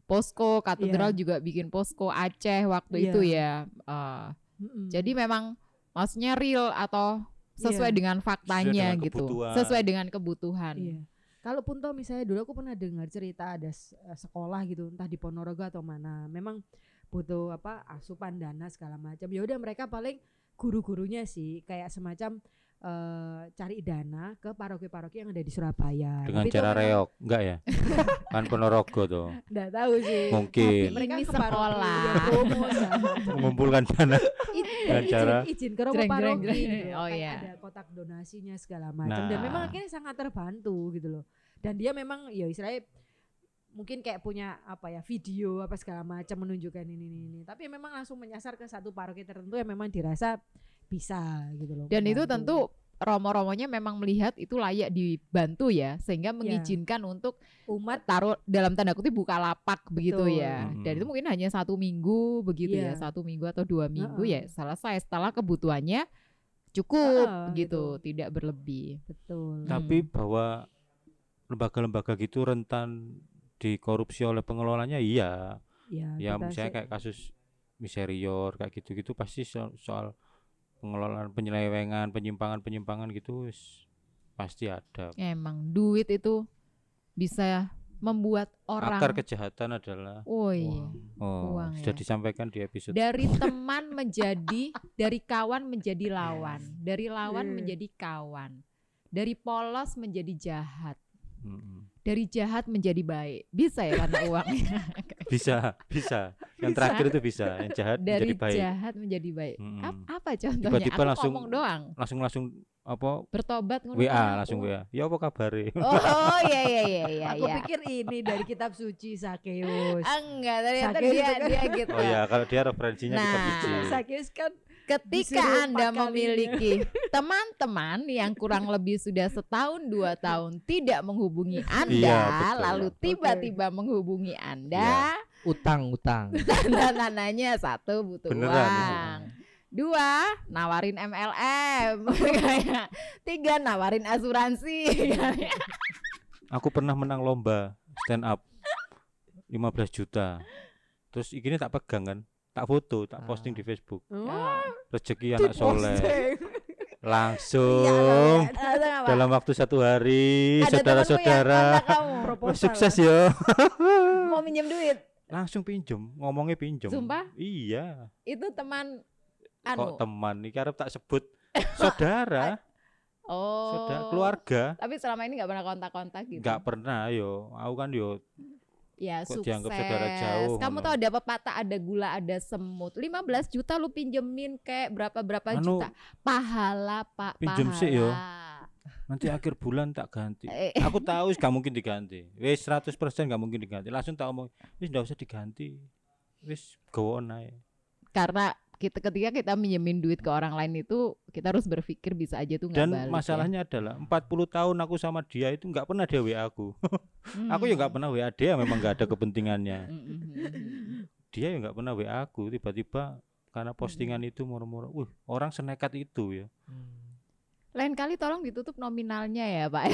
posko katedral Iya. juga bikin posko Aceh waktu Iya. itu ya Eh, Mm-mm. jadi memang maksudnya real atau sesuai Iya. dengan faktanya dengan gitu kebutuhan. sesuai dengan kebutuhan Iya. Kalaupun toh misalnya dulu aku pernah dengar cerita ada eh, sekolah gitu entah di Ponorogo atau mana, memang butuh apa asupan dana segala macam. Ya udah mereka paling guru-gurunya sih kayak semacam eh, cari dana ke paroki-paroki yang ada di Surabaya. dengan Tapi cara reok enggak ya <laughs> kan Ponorogo tuh Nggak tahu sih. mungkin Mereka Ini ke sekolah. ya, macam. <laughs> mengumpulkan dana Dengan cara- izin ke Romo Jreng, jreng, paroki gitu. Oh, Kayak iya. ada kotak donasinya segala macam dan memang Nah. akhirnya sangat terbantu gitu loh dan dia memang ya istilahnya mungkin kayak punya apa ya video apa segala macam menunjukkan ini ini ini tapi memang langsung menyasar ke satu paroki tertentu yang memang dirasa bisa gitu loh Dan itu tentu romo-romonya memang melihat itu layak dibantu ya, sehingga mengizinkan untuk umat taruh dalam tanda kutip buka lapak begitu Betul. ya. Dan Mm-mm. itu mungkin hanya satu minggu begitu ya, Iya. satu minggu atau dua minggu ya Heeh. selesai. Setelah kebutuhannya cukup Heeh, gitu, gitu. tidak berlebih. betul tapi Hmm. bahwa lembaga-lembaga gitu rentan dikorupsi oleh pengelolanya iya ya, ya kita misalnya kayak kasus miserior kayak gitu-gitu pasti so- soal pengelolaan penyelewengan penyimpangan-penyimpangan gitu wis pasti ada Emang duit itu bisa membuat orang akar kejahatan adalah Oh iya. oh Uang sudah ya. disampaikan di episode Dari teman menjadi dari kawan menjadi <laughs> lawan, dari lawan Hmm. menjadi kawan. Dari polos menjadi jahat. Mm-mm. Dari jahat menjadi baik. Bisa ya karena uangnya. <laughs> bisa bisa yang Bisa. terakhir itu bisa yang jahat dari menjadi baik jahat menjadi baik. Ap- apa contohnya? Tiba-tiba Aku langsung- ngomong doang. langsung langsung apa Bertobat ngono WA kan langsung aku. WA ya apa kabar <laughs> Oh, oh iya iya iya iya. aku iya. pikir ini dari kitab suci Sakeus Ah, enggak, ternyata Sakit dia kan. dia gitu. oh ya kalau dia referensinya kita Nah. suci Sakeus kan Ketika Anda memiliki <laughs> teman-teman yang kurang lebih sudah setahun dua tahun tidak menghubungi Anda, Iya, betul. lalu Oke. tiba-tiba menghubungi Anda, utang utang <laughs> tanda-tandanya satu butuh Beneran itu. uang. Dua, nawarin MLM. <laughs> Tiga, nawarin asuransi. aku pernah menang lomba stand up 15 juta terus ini tak pegang kan tak foto tak posting di Facebook. Oh, rezeki anak soleh. langsung. Apa? dalam waktu satu hari saudara-saudara. <laughs> sukses ya <laughs> mau minjem duit. langsung pinjem ngomongnya pinjem Sumpah? iya. Itu teman kok anu. teman? Ini karena tak sebut. Saudara. <laughs> Oh. saudara keluarga. Tapi selama ini nggak pernah kontak-kontak gitu. nggak pernah yo. Aku kan yo Ya Kok sukses. saudara jauh, Kamu tahu ada pepatah, ada gula, ada semut. 15 juta lu pinjemin kayak berapa berapa Anu, juta. Pahala, Pak. pinjem sih, yo. nanti akhir bulan tak ganti Eh, aku tahu gak mungkin diganti wis 100% gak mungkin diganti langsung tak omong wis nggak usah diganti wis go on aja karena kita ketika kita minjemin duit ke orang lain itu kita harus berpikir bisa aja tuh nggak dan balik. masalahnya adalah 40 tahun aku sama dia itu nggak pernah dia WA aku ya. <laughs> aku ya nggak pernah WA dia memang nggak ada kepentingannya <laughs> Mm, mm, mm, mm. dia ya nggak pernah WA aku tiba-tiba karena postingan itu murmur wih orang senekat itu ya Lain kali tolong ditutup nominalnya ya, Pak.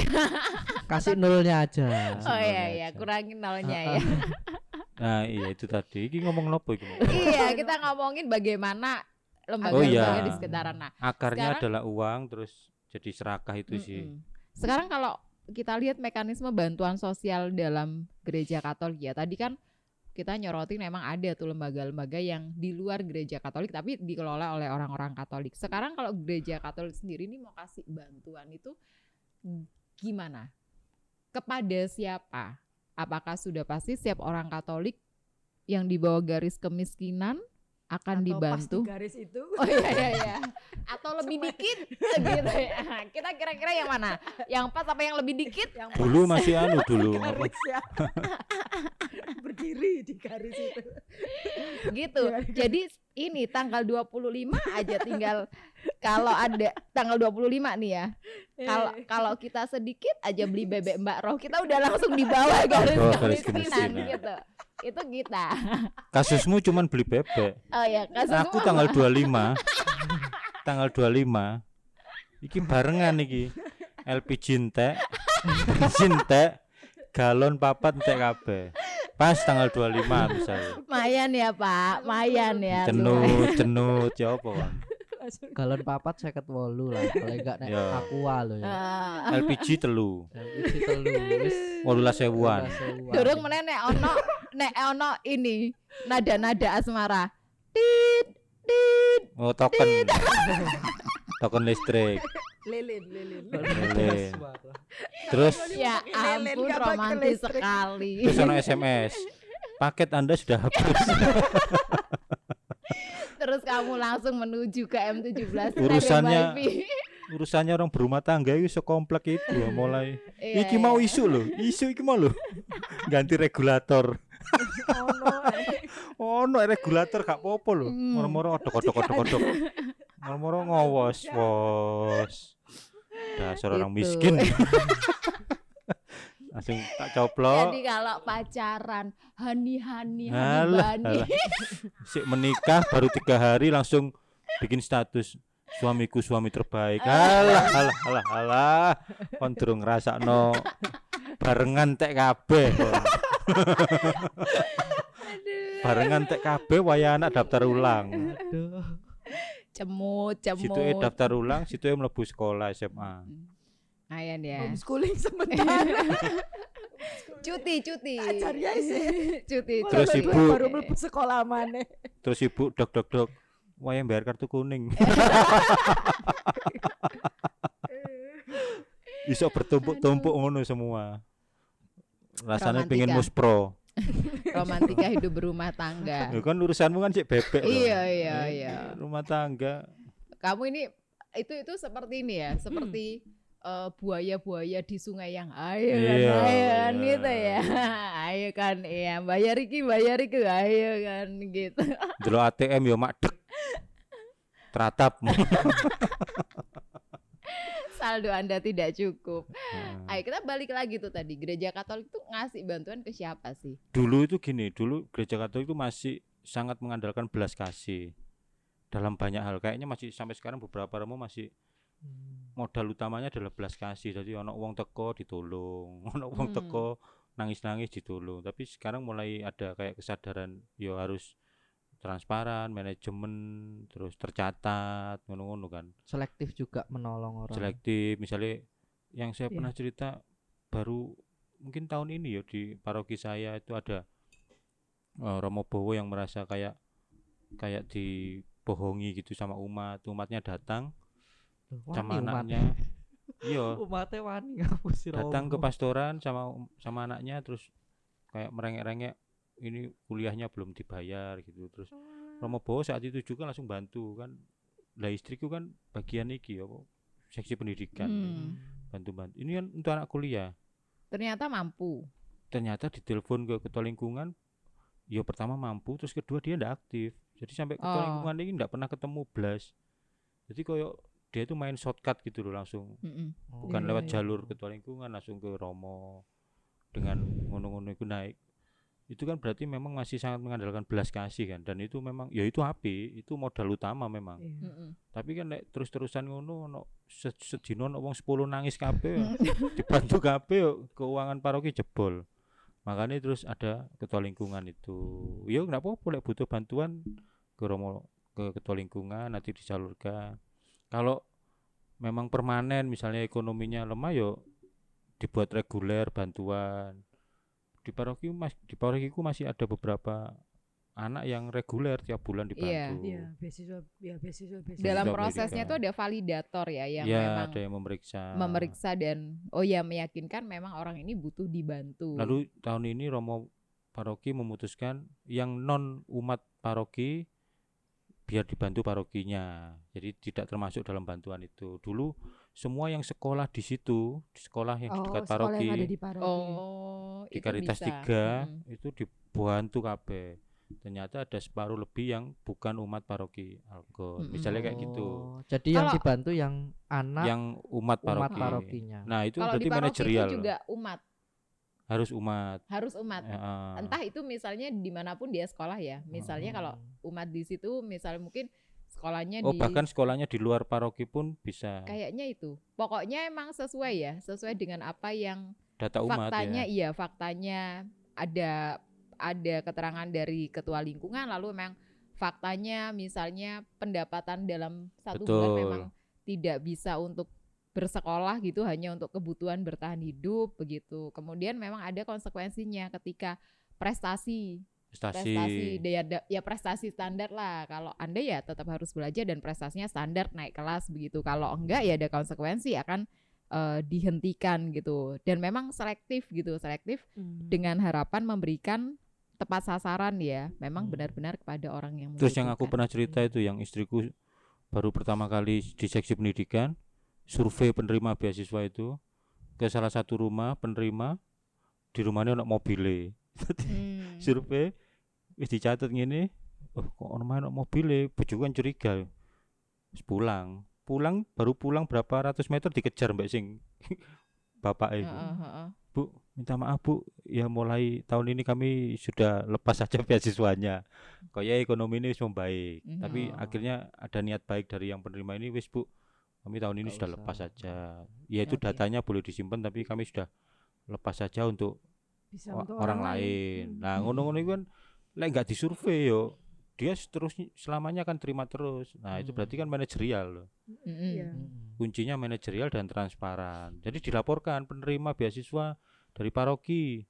kasih nolnya aja oh nolnya iya iya, aja. kurangin nolnya ya. <laughs> nah iya itu tadi ini ngomong nopo iki iya, kita ngomongin bagaimana lembaga Oh, iya. di sekitaran. Nah, akarnya Sekarang- adalah uang terus jadi serakah itu sih Mm-mm. Sekarang kalau kita lihat mekanisme bantuan sosial dalam gereja Katolik ya, tadi kan kita nyorotin memang ada tuh lembaga-lembaga yang di luar gereja Katolik tapi dikelola oleh orang-orang Katolik. Sekarang kalau gereja Katolik sendiri ini mau kasih bantuan itu gimana? Kepada siapa? Apakah sudah pasti setiap orang Katolik yang di bawah garis kemiskinan akan Atau dibantu? pas di garis itu <laughs> Oh iya iya iya. Atau lebih dikit gitu ya. <laughs> Kita kira-kira yang mana? Yang pas apa yang lebih dikit? yang Dulu pas masih anu dulu. garis ya. <laughs> berdiri di garis itu gitu. Iya. Jadi ini tanggal 25 aja tinggal kalau ada tanggal 25 nih ya. Kalau Eh, kalau kita sedikit aja beli bebek Mbak Roh, kita udah langsung di bawah garis garis kemiskinan gitu. Itu kita. Kasusmu cuman beli bebek. Oh ya, kasus Aku tanggal 25. tanggal 25. Iki barengan iki. LPG entek, bensin galon papat entek kabeh. Pas tanggal 25 misalnya. Mayan ya Pak, mayan ya. lumayan. Cenut, cenut ya apa kan. langsung galon papat seket wolu lah kalau enggak nek Ya. aqua lo ya Ah. LPG telu. LPG telu wis 18 sewuan. 18.000-an. Durung meneh nek ono nek ono ini nada-nada asmara. Tit tit. Oh, token. token listrik. Lilin lilin Lilin. Terus Ya ampun romantis listrik. sekali. terus ono SMS. Paket Anda sudah habis. <laughs> Terus kamu langsung menuju ke M17 Urusannya-. Urusannya orang berumah tangga itu sekomplek itu loh, mulai Iya, iki mau iya. isu loh, isu iki mau loh. Ganti regulator. oh no Oh, no regulator gak apa-apa loh. Hmm. Moro-moro odok-odok-odok-odok. Moro-moro ngowos, wos. Dasar orang Gitu. miskin. <laughs> Langsung tak coplok. Jadi kalau pacaran hani-hani Alah, hani-bani. alah. Sik menikah baru tiga hari langsung bikin status suamiku suami terbaik. Alah, alah, alah, alah. Kon durung ngrasakno barengan tek kabeh. barengan tek kabeh waya anak daftar ulang. Aduh. Cemut, cemut. Situ daftar ulang, situ mlebu sekolah SMA. Ayan ya. homeschooling sementara <laughs> Cuti, cuti. Ajar ya sih. <laughs> cuti. Terus ibu- baru mlebu sekolah mana Terus ibu dok dok dok, waya bayar kartu kuning. <laughs> Iso bertumpuk-tumpuk ngono semua. Rasanya pengen Romantika. muspro. <laughs> romantika hidup berumah tangga. Ya kan urusanmu kan cek bebek. Iya, iya, Eh, iya. Rumah tangga. Kamu ini itu itu seperti ini ya, seperti eh, buaya-buaya di sungai yang ayo kan, Iya, ayo kan iya. gitu ya. <laughs> ayo kan iya, bayar iki, bayar iki, ayo kan gitu. Delok ATM yo makdek. <laughs> Teratap. Saldo Anda tidak cukup. Nah, Ayo kita balik lagi tuh tadi. Gereja Katolik tuh ngasih bantuan ke siapa sih? dulu itu gini, dulu gereja Katolik itu masih sangat mengandalkan belas kasih dalam banyak hal. Kayaknya masih sampai sekarang beberapa remo masih modal utamanya adalah belas kasih. Jadi ono uang teko ditolong, <laughs> ono uang Hmm. teko nangis-nangis ditolong. Tapi sekarang mulai ada kayak kesadaran yo harus transparan, manajemen, terus tercatat, ngono-ngono kan. selektif juga menolong orang Selektif misalnya yang saya Iya. pernah cerita baru mungkin tahun ini ya di paroki saya itu ada eh, Romo Bowo yang merasa kayak kayak dibohongi gitu sama umat. Umatnya datang Loh, sama anaknya. Iya, <laughs> umatnya wani ngapus datang ke pastoran sama sama anaknya terus kayak merengek-rengek ini kuliahnya belum dibayar gitu terus Romo Bowo saat itu juga langsung bantu kan lah istriku kan bagian iki ya seksi pendidikan Hmm. bantu-bantu ini kan untuk anak kuliah Ternyata mampu. ternyata ditelepon ke ketua lingkungan ya pertama mampu terus kedua dia ndak aktif jadi sampai ketua Oh. lingkungan ini ndak pernah ketemu blas jadi koyo dia itu main shortcut gitu loh langsung Mm-mm. Oh, bukan Iya, lewat iya. jalur ketua lingkungan langsung ke Romo dengan ngono-ngono itu naik itu kan berarti memang masih sangat mengandalkan belas kasih kan. Dan itu memang ya itu api itu modal utama memang. Iya. Mm-mm. tapi kan nek terus-terusan ngono ono se- sedino ono wong 10 nangis kabeh ya. <laughs> dibantu kabeh yo, keuangan paroki jebol. Makanya terus ada ketua lingkungan itu. Ya nggak apa-apa lek butuh bantuan ke Romo ke ketua lingkungan nanti disalurkan. Kalau memang permanen misalnya ekonominya lemah yo dibuat reguler bantuan di paroki mas di parokiku masih ada beberapa anak yang reguler tiap bulan dibantu. Iya, beasiswa ya beasiswa beasiswa. Dalam prosesnya itu ada validator ya yang ya, memang ada yang memeriksa. memeriksa dan oh ya meyakinkan memang orang ini butuh dibantu. Lalu tahun ini Romo Paroki memutuskan yang non umat paroki biar dibantu parokinya. Jadi tidak termasuk dalam bantuan itu. Dulu semua yang sekolah di situ, di sekolah yang di Oh, dekat sekolah paroki, yang ada di paroki. oh, di itu Karitas bisa. 3 Mm. itu dibantu kabeh. Ternyata ada separuh lebih yang bukan umat paroki Algon. Mm-mm. Misalnya kayak gitu. Oh, Jadi yang dibantu yang anak Yang umat umat paroki. parokinya. Nah, itu Kalau di berarti manajerial. itu juga umat, Harus umat. harus umat. Ya, ah. Entah itu misalnya di mana pun dia sekolah ya. Misalnya kalau umat di situ, misalnya mungkin sekolahnya Oh, di bahkan sekolahnya di luar paroki pun bisa. kayaknya itu. Pokoknya emang sesuai ya, sesuai dengan apa yang Data umat faktanya ya. iya faktanya ada ada keterangan dari ketua lingkungan lalu memang faktanya misalnya pendapatan dalam satu bulan Betul. memang tidak bisa untuk bersekolah gitu hanya untuk kebutuhan bertahan hidup begitu kemudian memang ada konsekuensinya ketika prestasi Prestasi. prestasi ya, ya prestasi standar lah kalau anda ya tetap harus belajar dan prestasinya standar naik kelas begitu kalau enggak ya ada konsekuensi akan eh, dihentikan gitu dan memang selektif gitu selektif Hmm. dengan harapan memberikan tepat sasaran ya memang Hmm. benar-benar kepada orang yang Terus yang aku pernah cerita itu yang istriku baru pertama kali di seksi pendidikan survei penerima beasiswa itu ke salah satu rumah penerima di rumahnya ada mobile. Hmm. <laughs> survei wis dicatat ngene oh kok ono ono mobile bojoku kan curiga Wis pulang pulang baru pulang berapa ratus meter dikejar mbak sing <laughs> bapak itu Heeh, heeh. bu minta maaf bu ya mulai tahun ini kami sudah lepas saja <laughs> beasiswanya kayak ekonomi ini wis membaik tapi Mhm. akhirnya ada niat baik dari yang penerima ini wis bu kami tahun ini sudah usah. lepas saja ya itu Oke. datanya boleh disimpan tapi kami sudah lepas saja untuk Bisa untuk orang, lain. Hmm. Nah, ngono-ngono itu kan lek nggak disurvei yo, dia terus selamanya akan terima terus. Nah, itu Hmm. berarti kan manajerial loh. Mm-mm. Kuncinya manajerial dan transparan. Jadi dilaporkan penerima beasiswa dari paroki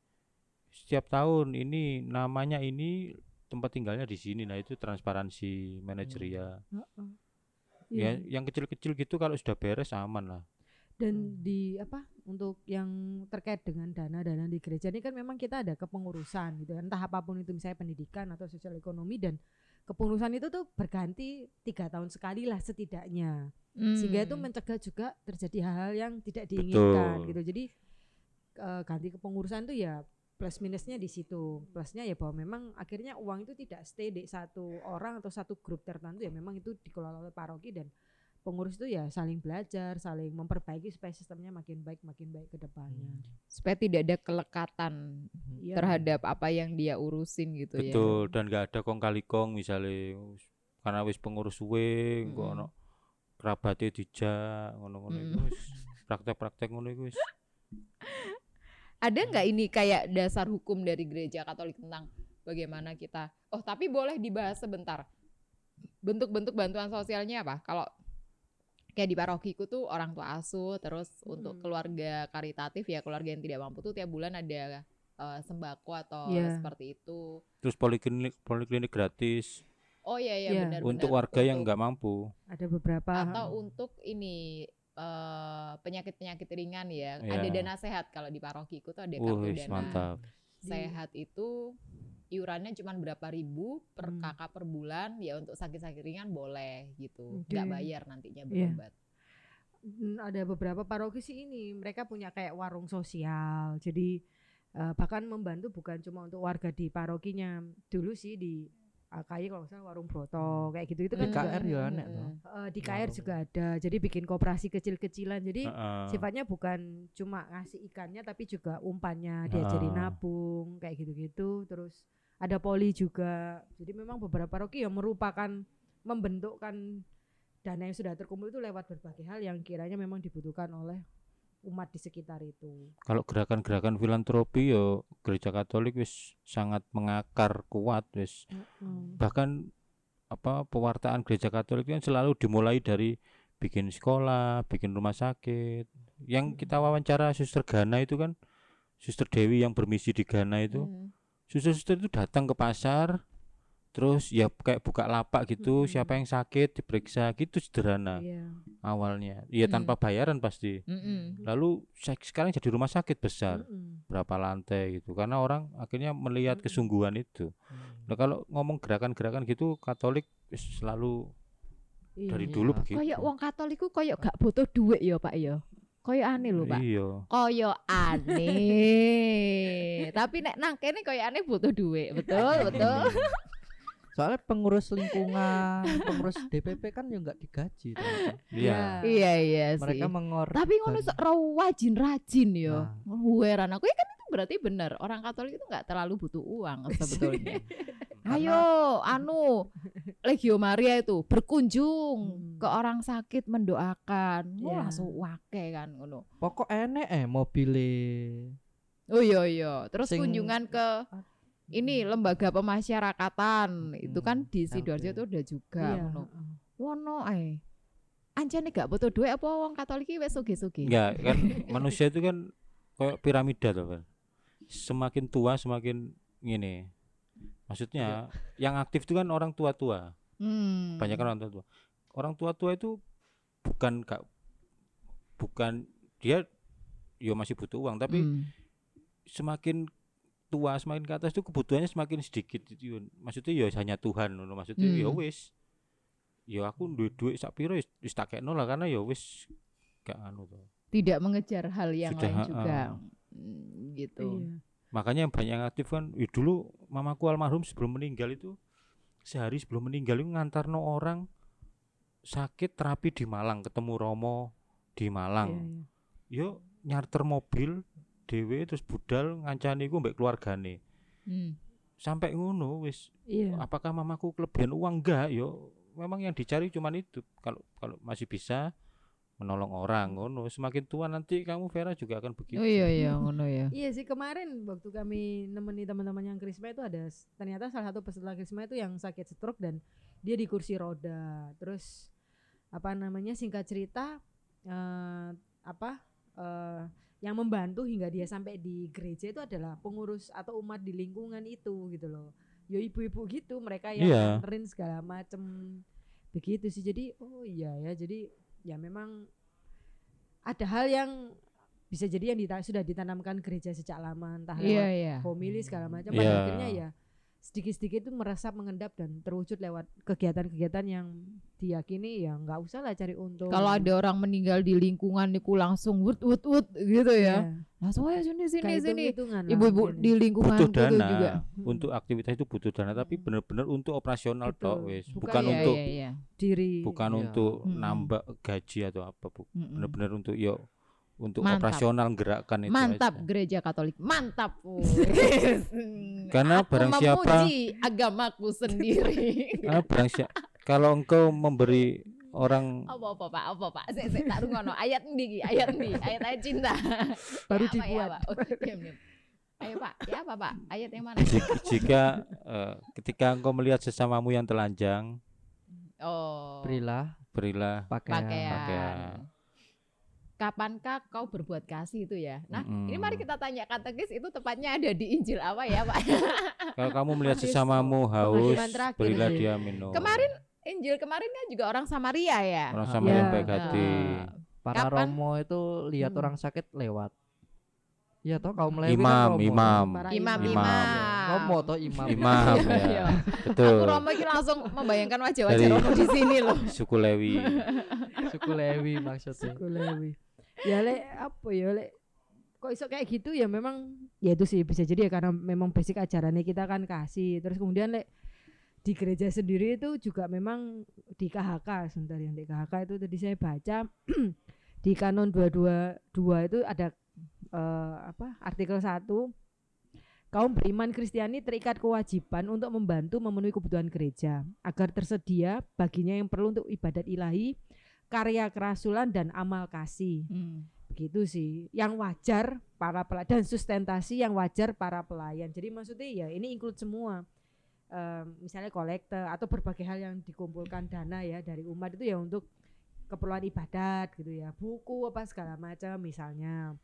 setiap tahun ini namanya ini tempat tinggalnya di sini. Nah, itu transparansi manajerial. Heeh. Ya, Iya. yang kecil-kecil gitu kalau sudah beres aman lah. Dan di apa untuk yang terkait dengan dana-dana di gereja ini kan memang kita ada kepengurusan gitu entah apa pun itu misalnya pendidikan atau sosial ekonomi dan kepengurusan itu tuh berganti tiga tahun sekali lah setidaknya. Sehingga itu Hmm. mencegah juga terjadi hal-hal yang tidak diinginkan Betul. gitu. Jadi eh, ganti kepengurusan tuh ya plus minusnya di situ. Plusnya ya bahwa memang akhirnya uang itu tidak stay di satu orang atau satu grup tertentu. Ya memang itu dikelola oleh paroki dan pengurus itu ya saling belajar saling memperbaiki supaya sistemnya makin baik makin baik ke depannya supaya tidak ada kelekatan Iya. terhadap apa yang dia urusin gitu ya Betul, dan nggak ada kong kali kong misalnya karena wis pengurus suwe, kok Mm-mm. ono kerabatnya dijak ngono-ngono iku Mm. wis praktek-praktek ngono iku wis. <laughs> Ada nggak ini kayak dasar hukum dari gereja Katolik tentang bagaimana kita? Oh, tapi boleh dibahas sebentar. Bentuk-bentuk bantuan sosialnya apa? Kalau kayak di parokiku tuh orang tua asuh, terus untuk Mm. keluarga karitatif ya keluarga yang tidak mampu tuh tiap bulan ada eh, sembako atau Iya. seperti itu. Terus poliklinik poliklinik gratis Oh iya iya Iya. benar untuk benar. warga yang Untuk- nggak mampu. ada beberapa atau untuk ini eh, penyakit-penyakit ringan ya. Iya. Ada dana sehat kalau di parokiku tuh ada kartu dana mantap. Sehat itu iurannya cuma berapa ribu per Hmm. kakak per bulan ya untuk sakit-sakit ringan boleh gitu. Nggak bayar nantinya Iya. berobat. Mm, ada beberapa paroki sih ini. Mereka punya kayak warung sosial. Jadi eh, bahkan membantu bukan cuma untuk warga di parokinya. Dulu sih di AKI kalau salah warung broto kayak gitu itu kan Di juga, KR ya, Hmm, Nek, hmm, toh. hmm. eh, di KR Warung. juga ada jadi bikin koperasi kecil-kecilan jadi Heeh. sifatnya bukan cuma ngasih ikannya tapi juga umpannya diajarin Ah. nabung kayak gitu-gitu terus ada poli juga jadi memang beberapa paroki yang merupakan membentukkan dana yang sudah terkumpul itu lewat berbagai hal yang kiranya memang dibutuhkan oleh umat di sekitar itu Kalau gerakan-gerakan filantropi yo gereja Katolik wis sangat mengakar kuat wis. Hmm. Bahkan apa pewartaan gereja Katolik kan selalu dimulai dari bikin sekolah, bikin rumah sakit. Yang kita wawancara Suster Gana itu kan Suster Dewi yang bermisi di Ghana itu Hmm. suster-suster itu datang ke pasar terus ya kayak buka lapak gitu Mm-mm. siapa yang sakit diperiksa gitu sederhana Iya. awalnya ya Hmm. tanpa bayaran pasti Mm-mm. lalu sek- sekarang jadi rumah sakit besar Mm-mm. berapa lantai gitu karena orang akhirnya melihat Mm-mm. kesungguhan itu nah kalau ngomong gerakan-gerakan gitu Katolik selalu dari Iya. dulu Iya. begitu Kayak wong Katolik ku kayak gak butuh duit ya Pak ya. Kayak aneh lho Pak. iya Koyo aneh. <laughs> Tapi nek nang kene koyo aneh butuh duit. Betul, betul. <laughs> Soalnya pengurus lingkungan, pengurus <laughs> DPP kan ya nggak digaji. iya iya iya sih. Mereka mengor. Tapi ngono sok ra wajin-rajin yo. Nah. Heran aku ya kan itu berarti bener. Orang Katolik itu nggak terlalu butuh uang <laughs> sebetulnya. Karena- Ayo, anu Legio Maria itu berkunjung Hmm. ke orang sakit mendoakan. Wah, Iya. langsung wake kan ngono. Pokok enek eh mobile. Oh iya iya. Terus Sing- kunjungan ke ini lembaga pemasyarakatan itu kan di LP. sidoarjo itu udah juga Iya. ngono. Wono eh. Anjane gak butuh duit apa wong Katolik iki wis sugih-sugih. enggak kan <laughs> manusia itu kan kayak piramida tuh Pak. semakin tua semakin gini maksudnya yang aktif itu kan orang tua-tua Hmm. banyak kan orang tua-tua orang tua-tua itu bukan gak bukan dia yo masih butuh uang tapi Hmm. semakin tua semakin ke atas itu kebutuhannya semakin sedikit itu maksudnya ya hanya Tuhan maksudnya ya Hmm. wis ya aku duit duit sak piro wis tak kekno lah karena ya wis gak anu tuh tidak mengejar hal yang Sudah, lain juga. Hmm, gitu. Iya. makanya yang banyak yang aktif kan ya dulu mamaku almarhum sebelum meninggal itu sehari sebelum meninggal itu ngantarno orang sakit terapi di Malang ketemu Romo di Iya, Malang iya. yo nyarter mobil dhewe terus budal ngancani ku mbek keluargane Hmm. sampai ngono wis Iya. apakah mamaku kelebihan uang enggak yo memang yang dicari cuman itu kalau kalau masih bisa menolong orang ngono semakin tua nanti kamu Vera juga akan begitu Oh iya iya ngono ya. <laughs> Iya sih kemarin waktu kami nemeni teman-teman yang krisma itu ada ternyata salah satu peserta krisma itu yang sakit stroke dan dia di kursi roda. Terus apa namanya singkat cerita eh, apa eh, yang membantu hingga dia sampai di gereja itu adalah pengurus atau umat di lingkungan itu gitu loh. Yo ibu-ibu gitu mereka yang Iya. nganterin segala macem begitu sih. Jadi oh iya ya jadi ya memang ada hal yang bisa jadi yang dita- sudah ditanamkan gereja sejak lama entah Iya lewat iya. homili segala macam Iya. pada akhirnya ya sedikit-sedikit itu meresap mengendap dan terwujud lewat kegiatan-kegiatan yang diyakini ya nggak usah lah cari untung Kalau ada orang meninggal di lingkungan niku langsung wut wut wut gitu ya. Langsung ayo sini sini Kayak sini. Ibu-ibu di ya. lingkungan butuh gitu dana juga. untuk aktivitas itu butuh dana tapi Hmm. benar-benar untuk operasional Betul. tok wis Bukan bukan ya, untuk iya, iya. diri bukan Iya. untuk Mm-mm. nambah gaji atau apa bu Mm-mm. benar-benar untuk yo untuk Mantap. operasional gerakan itu Mantap aja. gereja Katolik. Mantap. <laughs> Karena Aku barang siapa- memuji agamaku sendiri. Karena <laughs> barang si- kalau engkau memberi orang apa apa Pak? Apa Pak? Sik sik tak rungono. Ayat endi iki? Ayat endi? Ayat ayat cinta. <laughs> baru Ya apa, ya dibuat apa? Oh, diam, diam. Ayo Pak, ya apa Pak? Ayat yang mana? jika, jika eh, ketika engkau melihat sesamamu yang telanjang Oh. Berilah berilah pakaian. pakaian. pakaian. Kapankah kau berbuat kasih itu ya? Nah, ini Mm-mm. mari kita tanya katekis itu tepatnya ada di Injil apa ya, Pak? <laughs> kalau kamu melihat sesamamu haus berilah ini. dia minum Kemarin Injil kemarin kan juga orang Samaria ya. orang sama iya. yang baik hati Nah, Para Kapan? romo itu lihat Hmm. orang sakit lewat. Iya toh kaum Lewi imam kan romo. imam Para imam Imam. imam. Romo toh imam. imam <laughs> Iya. ya Aku betul Romo ini langsung membayangkan wajah-wajah Romo di sini loh. suku Lewi Suku Lewi maksudnya. Suku Lewi. <laughs> ya lek apa ya lek? Kok iso kayak gitu? Ya memang ya itu sih bisa jadi ya karena memang basic ajarannya kita kan kasih. Terus kemudian lek di gereja sendiri itu juga memang di KHK sebentar yang di KHK itu tadi saya baca <clears throat> di kanon 222 itu ada eh, apa artikel 1 kaum beriman Kristiani terikat kewajiban untuk membantu memenuhi kebutuhan gereja agar tersedia baginya yang perlu untuk ibadat ilahi karya kerasulan dan amal kasih. Hmm. begitu sih. Yang wajar para pelayan dan sustentasi yang wajar para pelayan. Jadi maksudnya ya ini include semua. Em, misalnya kolekte atau berbagai hal yang dikumpulkan dana ya dari umat itu ya untuk keperluan ibadat gitu ya. Buku apa segala macam misalnya.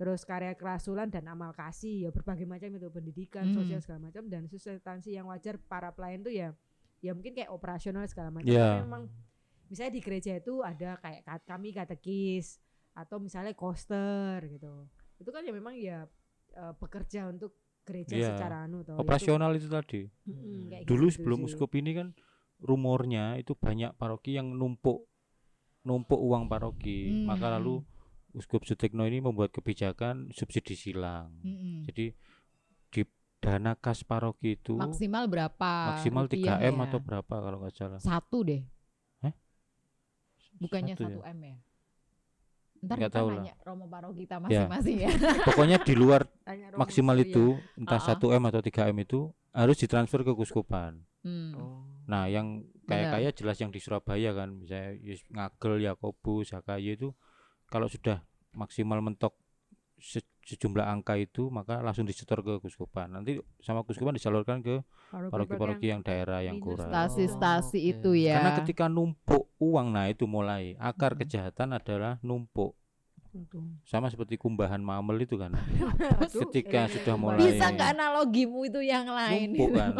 Terus karya kerasulan dan amal kasih ya berbagai macam itu pendidikan Hmm. sosial segala macam. Dan substansi yang wajar para pelayan tuh ya ya mungkin kayak operasional segala macam. Iya. Tapi memang misalnya di gereja itu ada kayak kami katekis atau misalnya koster gitu itu kan ya memang ya eh, bekerja untuk gereja Iya. secara anu toh, ya itu- Operasional itu tadi. Mm-mm, kayak Dulu gitu sebelum sih. uskup ini kan rumornya itu banyak paroki yang numpuk numpuk uang paroki. Maka Hmm. lalu Uskup Sutikno ini membuat kebijakan subsidi silang. Mm-mm. Jadi di dana kas paroki itu maksimal berapa maksimal 3 rupiah m ya? atau berapa kalau nggak salah. satu deh? Bukannya Satu ya? satu m ya ntar Nggak kita tahu lah. Romo Paro kita masing-masing ya <laughs> Pokoknya di luar <laughs> maksimal Surya. itu entah Ah, ah. 1 m atau 3 m itu harus ditransfer ke kuskupan. Hmm. Oh. Nah, yang Benar. kayak-kayak jelas yang di Surabaya kan, misalnya Yus- Ngagel, Yakobus, HKY itu kalau sudah maksimal mentok se- sejumlah angka itu maka langsung disetor ke kuskupan. Nanti sama kuskupan disalurkan ke paroki-paroki yang daerah yang kurang. stasi-stasi oke. itu ya Karena ketika numpuk uang, nah itu mulai akar Mm-mm. kejahatan adalah numpuk. Sama seperti kumbahan mamel itu kan. Ketika eh, sudah kembali. mulai- bisa nggak analogimu itu yang lain numpuk kan.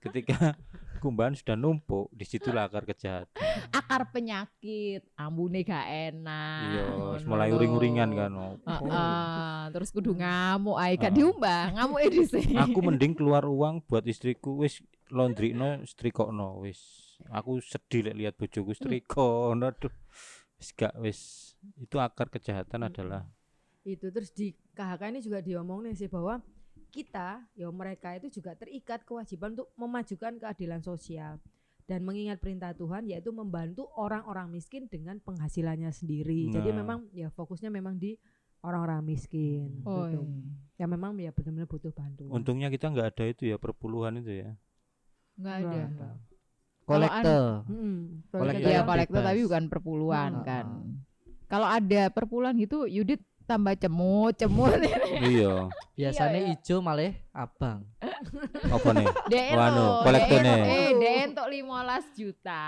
ketika kumbahan sudah numpuk, di situlah akar kejahatan. akar penyakit ambune gak enak Iya, mulai uring-uringan kan. Heeh, terus kudu ngamuk ae gak Heeh. diumbah ngamuk e dhisik Aku <laughs> mending keluar uang buat istriku wis laundryno strikokno wis. Aku sedih lek lihat bojoku strikono aduh. Wis gak wis itu akar kejahatan adalah itu terus di KHK ini juga diomongin sih bahwa kita ya mereka itu juga terikat kewajiban untuk memajukan keadilan sosial dan mengingat perintah Tuhan yaitu membantu orang-orang miskin dengan penghasilannya sendiri. Jadi Nah. memang ya fokusnya memang di orang-orang miskin. oh gitu. Ya memang ya benar-benar butuh bantuan. untungnya kita nggak ada itu ya perpuluhan itu ya. nggak Enggak, ada Kolektor Iya yang kolektor tapi bukan perpuluhan Hmm. kan. Kalau ada perpuluhan gitu, Yudit tambah cemut cemut. iya. Biasanya Iya, iya. ijo malah abang. Apa nih? <laughs> Anu, lo, kolektor nih. eh dek untuk 15 juta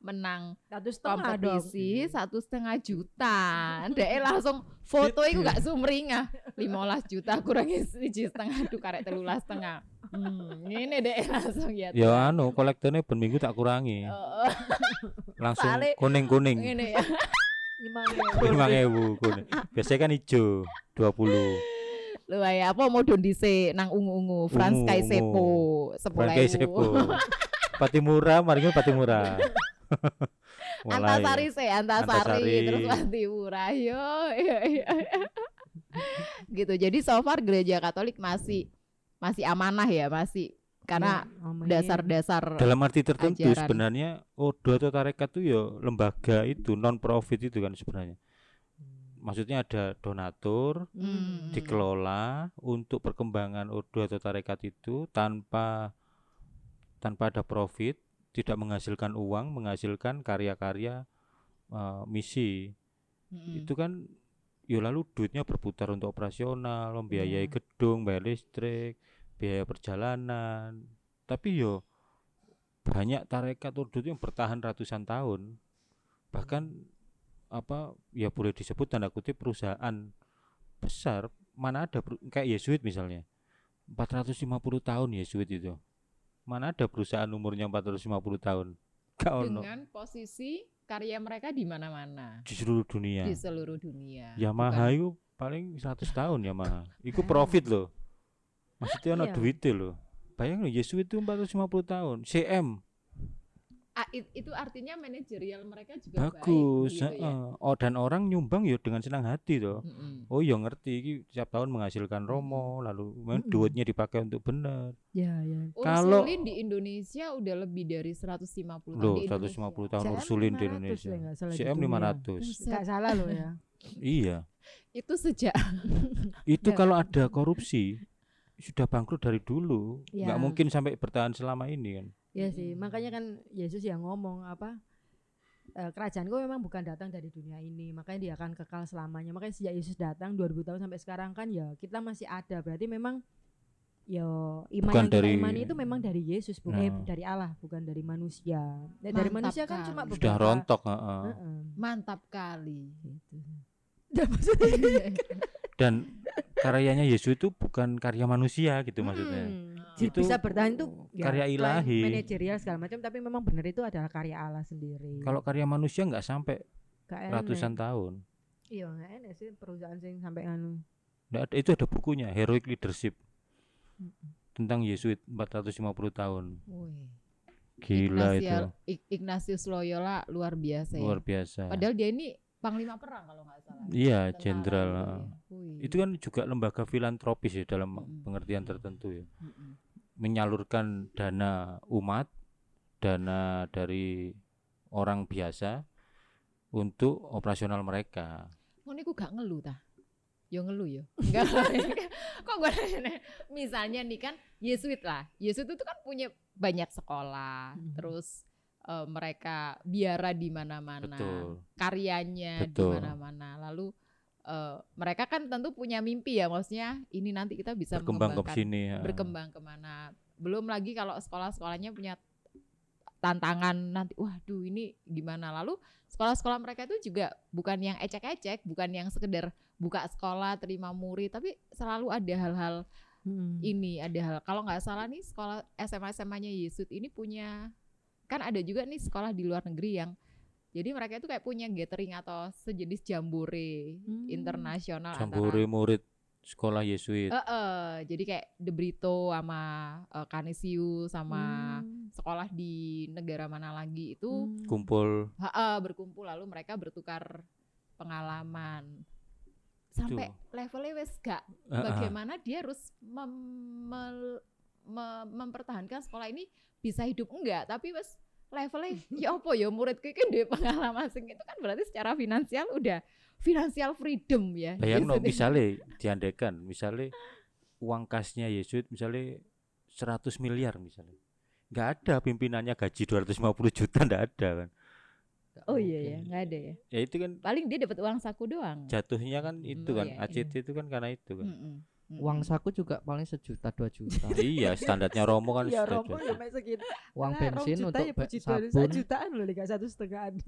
menang satu setengah kompetisi satu setengah juta. <laughs> Dek langsung foto itu gak sumringah 15 juta kurangi siji setengah tuh karek telulas setengah. Hmm, ini dek langsung ya. Ya anu kolektornya ben minggu tak kurangi. Langsung kuning-kuning. ini ya. Lima Lima ewu <laughs> kuning. Biasanya kan hijau 20 Lu ya apa mau don dhisik nang ungu-ungu Franz Ungu, Kaisepo Frankai 10.000. Sepo. Pati murah, mari pati murah. <laughs> Antasari se, Antasari, Antasari. terus Pati Murah. Yo, iya, <laughs> iya. gitu. Jadi so far gereja Katolik masih masih amanah ya, masih karena dasar-dasar Dalam arti tertentu ajaran. sebenarnya Odo atau tarekat itu ya lembaga itu non profit itu kan sebenarnya. Maksudnya ada donatur Hmm. dikelola untuk perkembangan Odo atau tarekat itu tanpa tanpa ada profit, tidak menghasilkan uang, menghasilkan karya-karya eh, misi. Mm-mm. Itu kan ya lalu duitnya berputar untuk operasional, membiayai Iya. gedung, bayar listrik, biaya perjalanan. Tapi yo banyak tarekat itu yang bertahan ratusan tahun. Bahkan apa ya boleh disebut tanda kutip perusahaan besar mana ada kayak Yesuit misalnya. 450 tahun Yesuit itu. Mana ada perusahaan umurnya 450 tahun. Gak ono. Dengan posisi karya mereka di mana-mana. Di seluruh dunia. Di seluruh dunia. Yamaha Bukan- itu paling 100 tahun Yamaha. Itu <laughs> profit loh maksudnya ono Iya. duitnya loh bayang loh Yesuit itu 450 tahun CM Ah, it- itu artinya manajerial mereka juga bagus baik, gitu ya. heeh. oh dan orang nyumbang ya dengan senang hati toh Mm-mm. oh iya ngerti iki setiap tahun menghasilkan romo lalu memang Mm-mm. duitnya dipakai untuk benar Ya, ya. Kalau- Ursulin di Indonesia udah lebih dari 150 tahun loh di 150 Indonesia. tahun CM Ursulin di 500 Indonesia di CM dunia. 500 Buset. Nggak salah loh ya. iya <laughs> Itu sejak itu Ya. kalau ada korupsi sudah bangkrut dari dulu nggak Ya. mungkin sampai bertahan selama ini kan Ya sih, makanya kan Yesus yang ngomong apa? eh, kerajaanku memang bukan datang dari dunia ini, makanya dia akan kekal selamanya. Makanya sejak Yesus datang 2000 tahun sampai sekarang kan ya kita masih ada. Berarti memang ya iman Bukan yang kita dari- imani itu memang dari Yesus, bukan eh, Nah. dari Allah, bukan dari manusia. Nah, dari Mantap manusia kan kali. cuma Sudah sudah beberapa- rontok heeh. Heeh. mantap kali Gitu. <laughs> Maksudnya <laughs> dan karyanya Yesus itu bukan karya manusia gitu maksudnya. Hmm, ji- Itu bisa bertahan itu ya, karya ilahi. manajerial segala macam tapi memang benar itu adalah karya Allah sendiri. Kalau karya manusia nggak sampai Gak enek. ratusan tahun. Iya nggak enak sih perusahaan sing sampai anu Nggak ada, itu ada bukunya Heroic Leadership. Tentang Yesuit 450 tahun. Wih. gila Ignatius, itu. Ignatius Loyola luar biasa ya. luar biasa. Padahal dia ini panglima perang kalau nggak salah. iya jenderal ya. Itu kan juga lembaga filantropis ya dalam Mm-mm. pengertian tertentu ya Mm-mm. menyalurkan dana umat dana dari orang biasa untuk operasional mereka Ngono iku gak ngeluh ta? Yo ngeluh yo. <laughs> Enggak. Kok gue nanya, misalnya nih kan Yesuit lah. Yesuit itu kan punya banyak sekolah, Mhm. terus eh, mereka biara di mana-mana, karyanya di mana-mana. Lalu eh, mereka kan tentu punya mimpi ya, maksudnya ini nanti kita bisa berkembang ke sini ya. berkembang ke mana. Belum lagi kalau sekolah-sekolahnya punya tantangan nanti, waduh ini gimana. Lalu sekolah-sekolah mereka itu juga bukan yang ecek-ecek, bukan yang sekedar buka sekolah, terima murid, tapi selalu ada hal-hal Hmm. ini, ada hal. Kalau nggak salah nih sekolah SMA-SMA-nya Yesud ini punya, kan ada juga nih sekolah di luar negeri yang jadi mereka itu kayak punya gathering atau sejenis jambore Hmm. internasional Jambore antara murid sekolah Yesuit Eh, eh, jadi kayak De Brito sama eh, Canisius sama Hmm. sekolah di negara mana lagi itu Hmm. kumpul ha- eh, berkumpul lalu mereka bertukar pengalaman sampai levelnya wes gak Ah, ah. bagaimana dia harus mem- mel- me- mempertahankan sekolah ini bisa hidup enggak tapi wes levelnya ya apa ya muridku kan dia pengalaman sing itu kan berarti secara finansial udah financial freedom ya Bayang no, misalnya diandekan, misalnya uang kasnya Yesuit misalnya 100 miliar misalnya. nggak ada pimpinannya gaji 250 juta nggak ada kan. Oh iya ya nggak ada ya Ya itu kan paling dia dapat uang saku doang jatuhnya kan itu Oh, kan iya, ACT itu kan karena itu kan. Mm-mm. Mm-mm. Uang saku juga paling sejuta dua juta. <laughs> iya, standarnya Romo kan ya sudah romo juta. ya mek segitu Uang bensin juta untuk ya be- puji Tuhan, sabun. jutaan loh gak satu setengahan <laughs>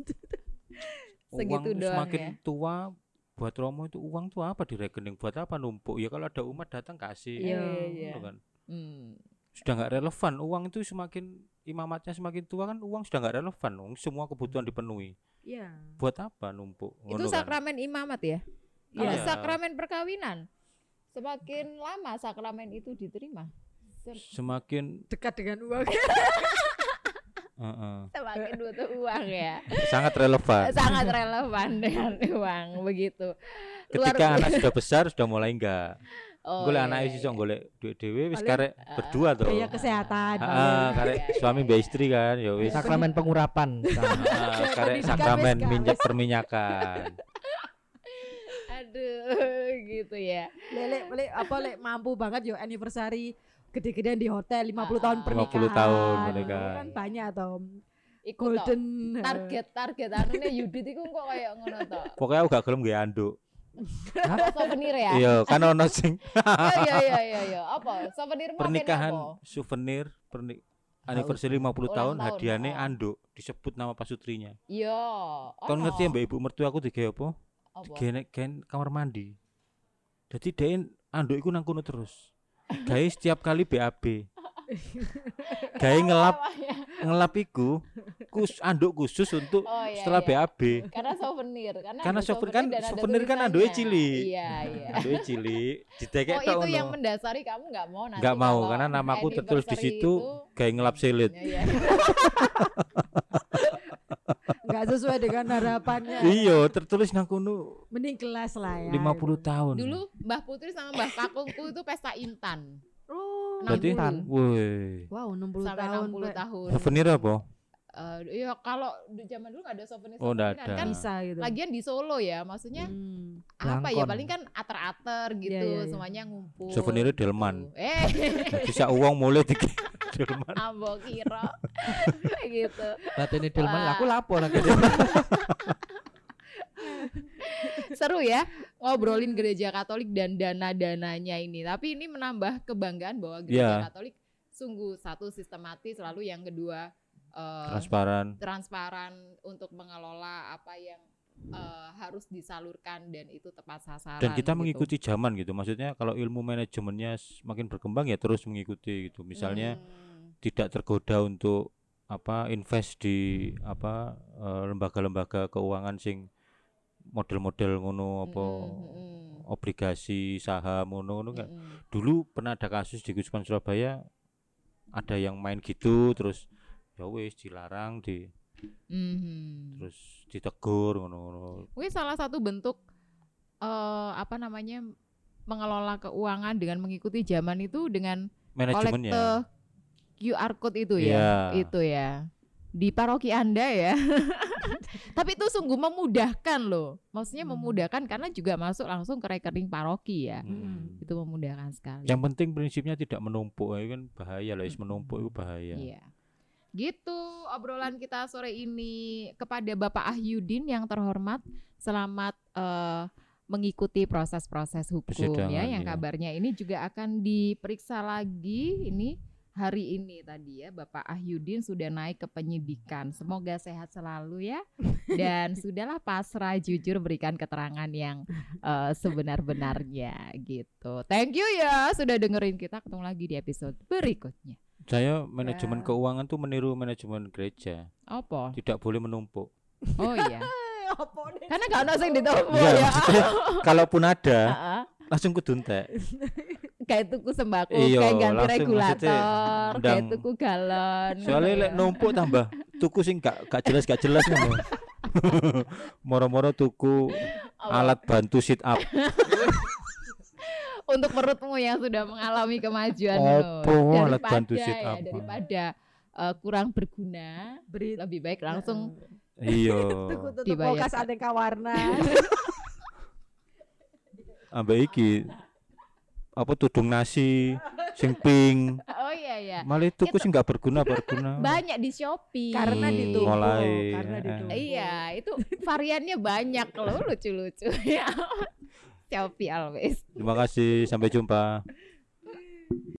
Segitu uang doang semakin ya. tua buat Romo itu uang tuh apa di rekening buat apa numpuk ya kalau ada umat datang kasih Iya. Iya. Kan. Hmm. sudah nggak relevan uang itu semakin imamatnya semakin tua kan uang sudah nggak relevan Wong semua kebutuhan dipenuhi iya buat apa numpuk itu Ngono kan. sakramen imamat ya kalau Iya. sakramen perkawinan semakin lama sakramen itu diterima. Sem- semakin dekat dengan uang. <laughs> Heeh. semakin butuh uang ya. Sangat relevan. Sangat relevan dengan uang begitu. Ketika anak sudah besar sudah mulai enggak. Oh, golek iya, anak iya, iso iya. golek duit dhewe wis karek berdua tuh biaya kesehatan. Ah, karek Iya, iya, suami iya. mbak istri kan ya wis. Sakramen pengurapan. <laughs> Ah, karek sakramen minyak perminyakan. <laughs> Aduh gitu ya. Lele lele apa lek mampu banget yo anniversary gede-gedean di hotel 50 Ah, tahun 50 pernikahan. tahun pernikahan. kan banyak atau Iku golden target target anune Yudit iku kok kayak ngono to pokoknya aku gak gelem gawe anduk. Souvenir ya? Iya kan ono sing <laughs> iya iya iya iya apa? Souvenir pernikahan apa? souvenir perni anniversary 50 tahun tahun, hadiahnya oh. anduk disebut nama pasutrinya iya. Kau ono. ngerti ya mbak ibu mertua aku digawe apa? apa? Digawe gen kamar mandi. Jadi dia anduk iku nang kono terus. Gawe setiap kali BAB. Gawe ngelap ngelap iku kus anduk khusus untuk Oh, iya, setelah iya. BAB. karena souvenir karena Karena souvenir kan- souvenir kan tulisannya. cilik. iya iya cilik, ditekek oh itu yang mendasari kamu nggak mau nanti Nggak mau karena namaku tertulis di situ itu- gawe ngelap selit. Ya, iya. <laughs> nggak sesuai dengan harapannya Iya, tertulis nang kono mending kelas lah ya 50 tahun. dulu Mbah Putri sama Mbah Kakungku itu pesta intan oh Berarti, 60. woi. wow 60 sampai tahun 60 Pak. tahun Souvenir apa? Eh, iya kalau di zaman dulu nggak ada souvenir Oh, ada. kan bisa gitu lagian di Solo ya maksudnya Hmm. apa ya Blangkon. paling kan ater-ater gitu Iya, iya, iya. semuanya ngumpul Souvenirnya delman. eh Bisa uang mulai di <laughs> Delman. ambo kira <laughs> gitu Berarti ini Delman Wah. aku lapor lagi. <laughs> seru ya ngobrolin gereja Katolik dan dana-dananya ini. Tapi ini menambah kebanggaan bahwa gereja Iya. Katolik sungguh satu sistematis, lalu yang kedua eh, Transparan. transparan untuk mengelola apa yang eh, harus disalurkan dan itu tepat sasaran. dan kita gitu. mengikuti zaman gitu maksudnya kalau ilmu manajemennya semakin berkembang ya terus mengikuti gitu misalnya Hmm. tidak tergoda untuk apa invest di apa eh, lembaga-lembaga keuangan sing model-model ngono apa Mm-mm, mm-mm. obligasi saham ngono ngono Mm-mm. dulu pernah ada kasus di Gusman Surabaya ada yang main gitu terus ya wis dilarang di Mhm. terus ditegur ngono-ngono Mungkin salah satu bentuk eh apa namanya mengelola keuangan dengan mengikuti zaman itu dengan manajemennya kolekte QR code itu ya, Iya. itu ya di paroki Anda ya. <laughs> Tapi itu sungguh memudahkan loh. Maksudnya Hmm. memudahkan karena juga masuk langsung ke rekening paroki ya. Mm. Itu memudahkan sekali. yang penting prinsipnya tidak menumpuk ya kan bahaya lah is menumpuk itu bahaya Iya. Gitu obrolan kita sore ini kepada Bapak Ahyudin yang terhormat. Selamat eh, mengikuti proses-proses hukum ya yang ya. kabarnya ini juga akan diperiksa lagi ini hari ini tadi ya Bapak Ahyudin sudah naik ke penyidikan. Semoga sehat selalu ya <laughs> dan sudahlah pasrah jujur berikan keterangan yang eh, sebenar-benarnya gitu. Thank you ya sudah dengerin kita ketemu lagi di episode berikutnya. Saya manajemen Ya. keuangan tuh meniru manajemen gereja Apa? tidak boleh menumpuk Oh iya. <laughs> Karena gak ada yang ditombol Enggak, ya. maksudnya kalaupun ada langsung kudu entek <laughs> kayak tuku sembako, Iya, kayak ganti regulator, kayak tuku galon. soalnya lek ya. numpuk tambah tuku sing gak gak jelas gak jelas ngono <laughs> moro-moro tuku alat bantu sit up untuk perutmu yang sudah mengalami kemajuan Apa loh. alat daripada bantu sit ya, up? daripada eh, kurang berguna, Beri lebih baik langsung iya <laughs> tutup Dibayar. kulkas aneka warna. <laughs> ambek iki apa tudung nasi sing pink oh iya ya. malah tuku sing gak berguna berguna Banyak di Shopee. karena Hmm, ditumpuk. mulai, Karena. Iya, itu variannya banyak loh, lucu-lucu <laughs> ya. Shopee always. terima kasih sampai jumpa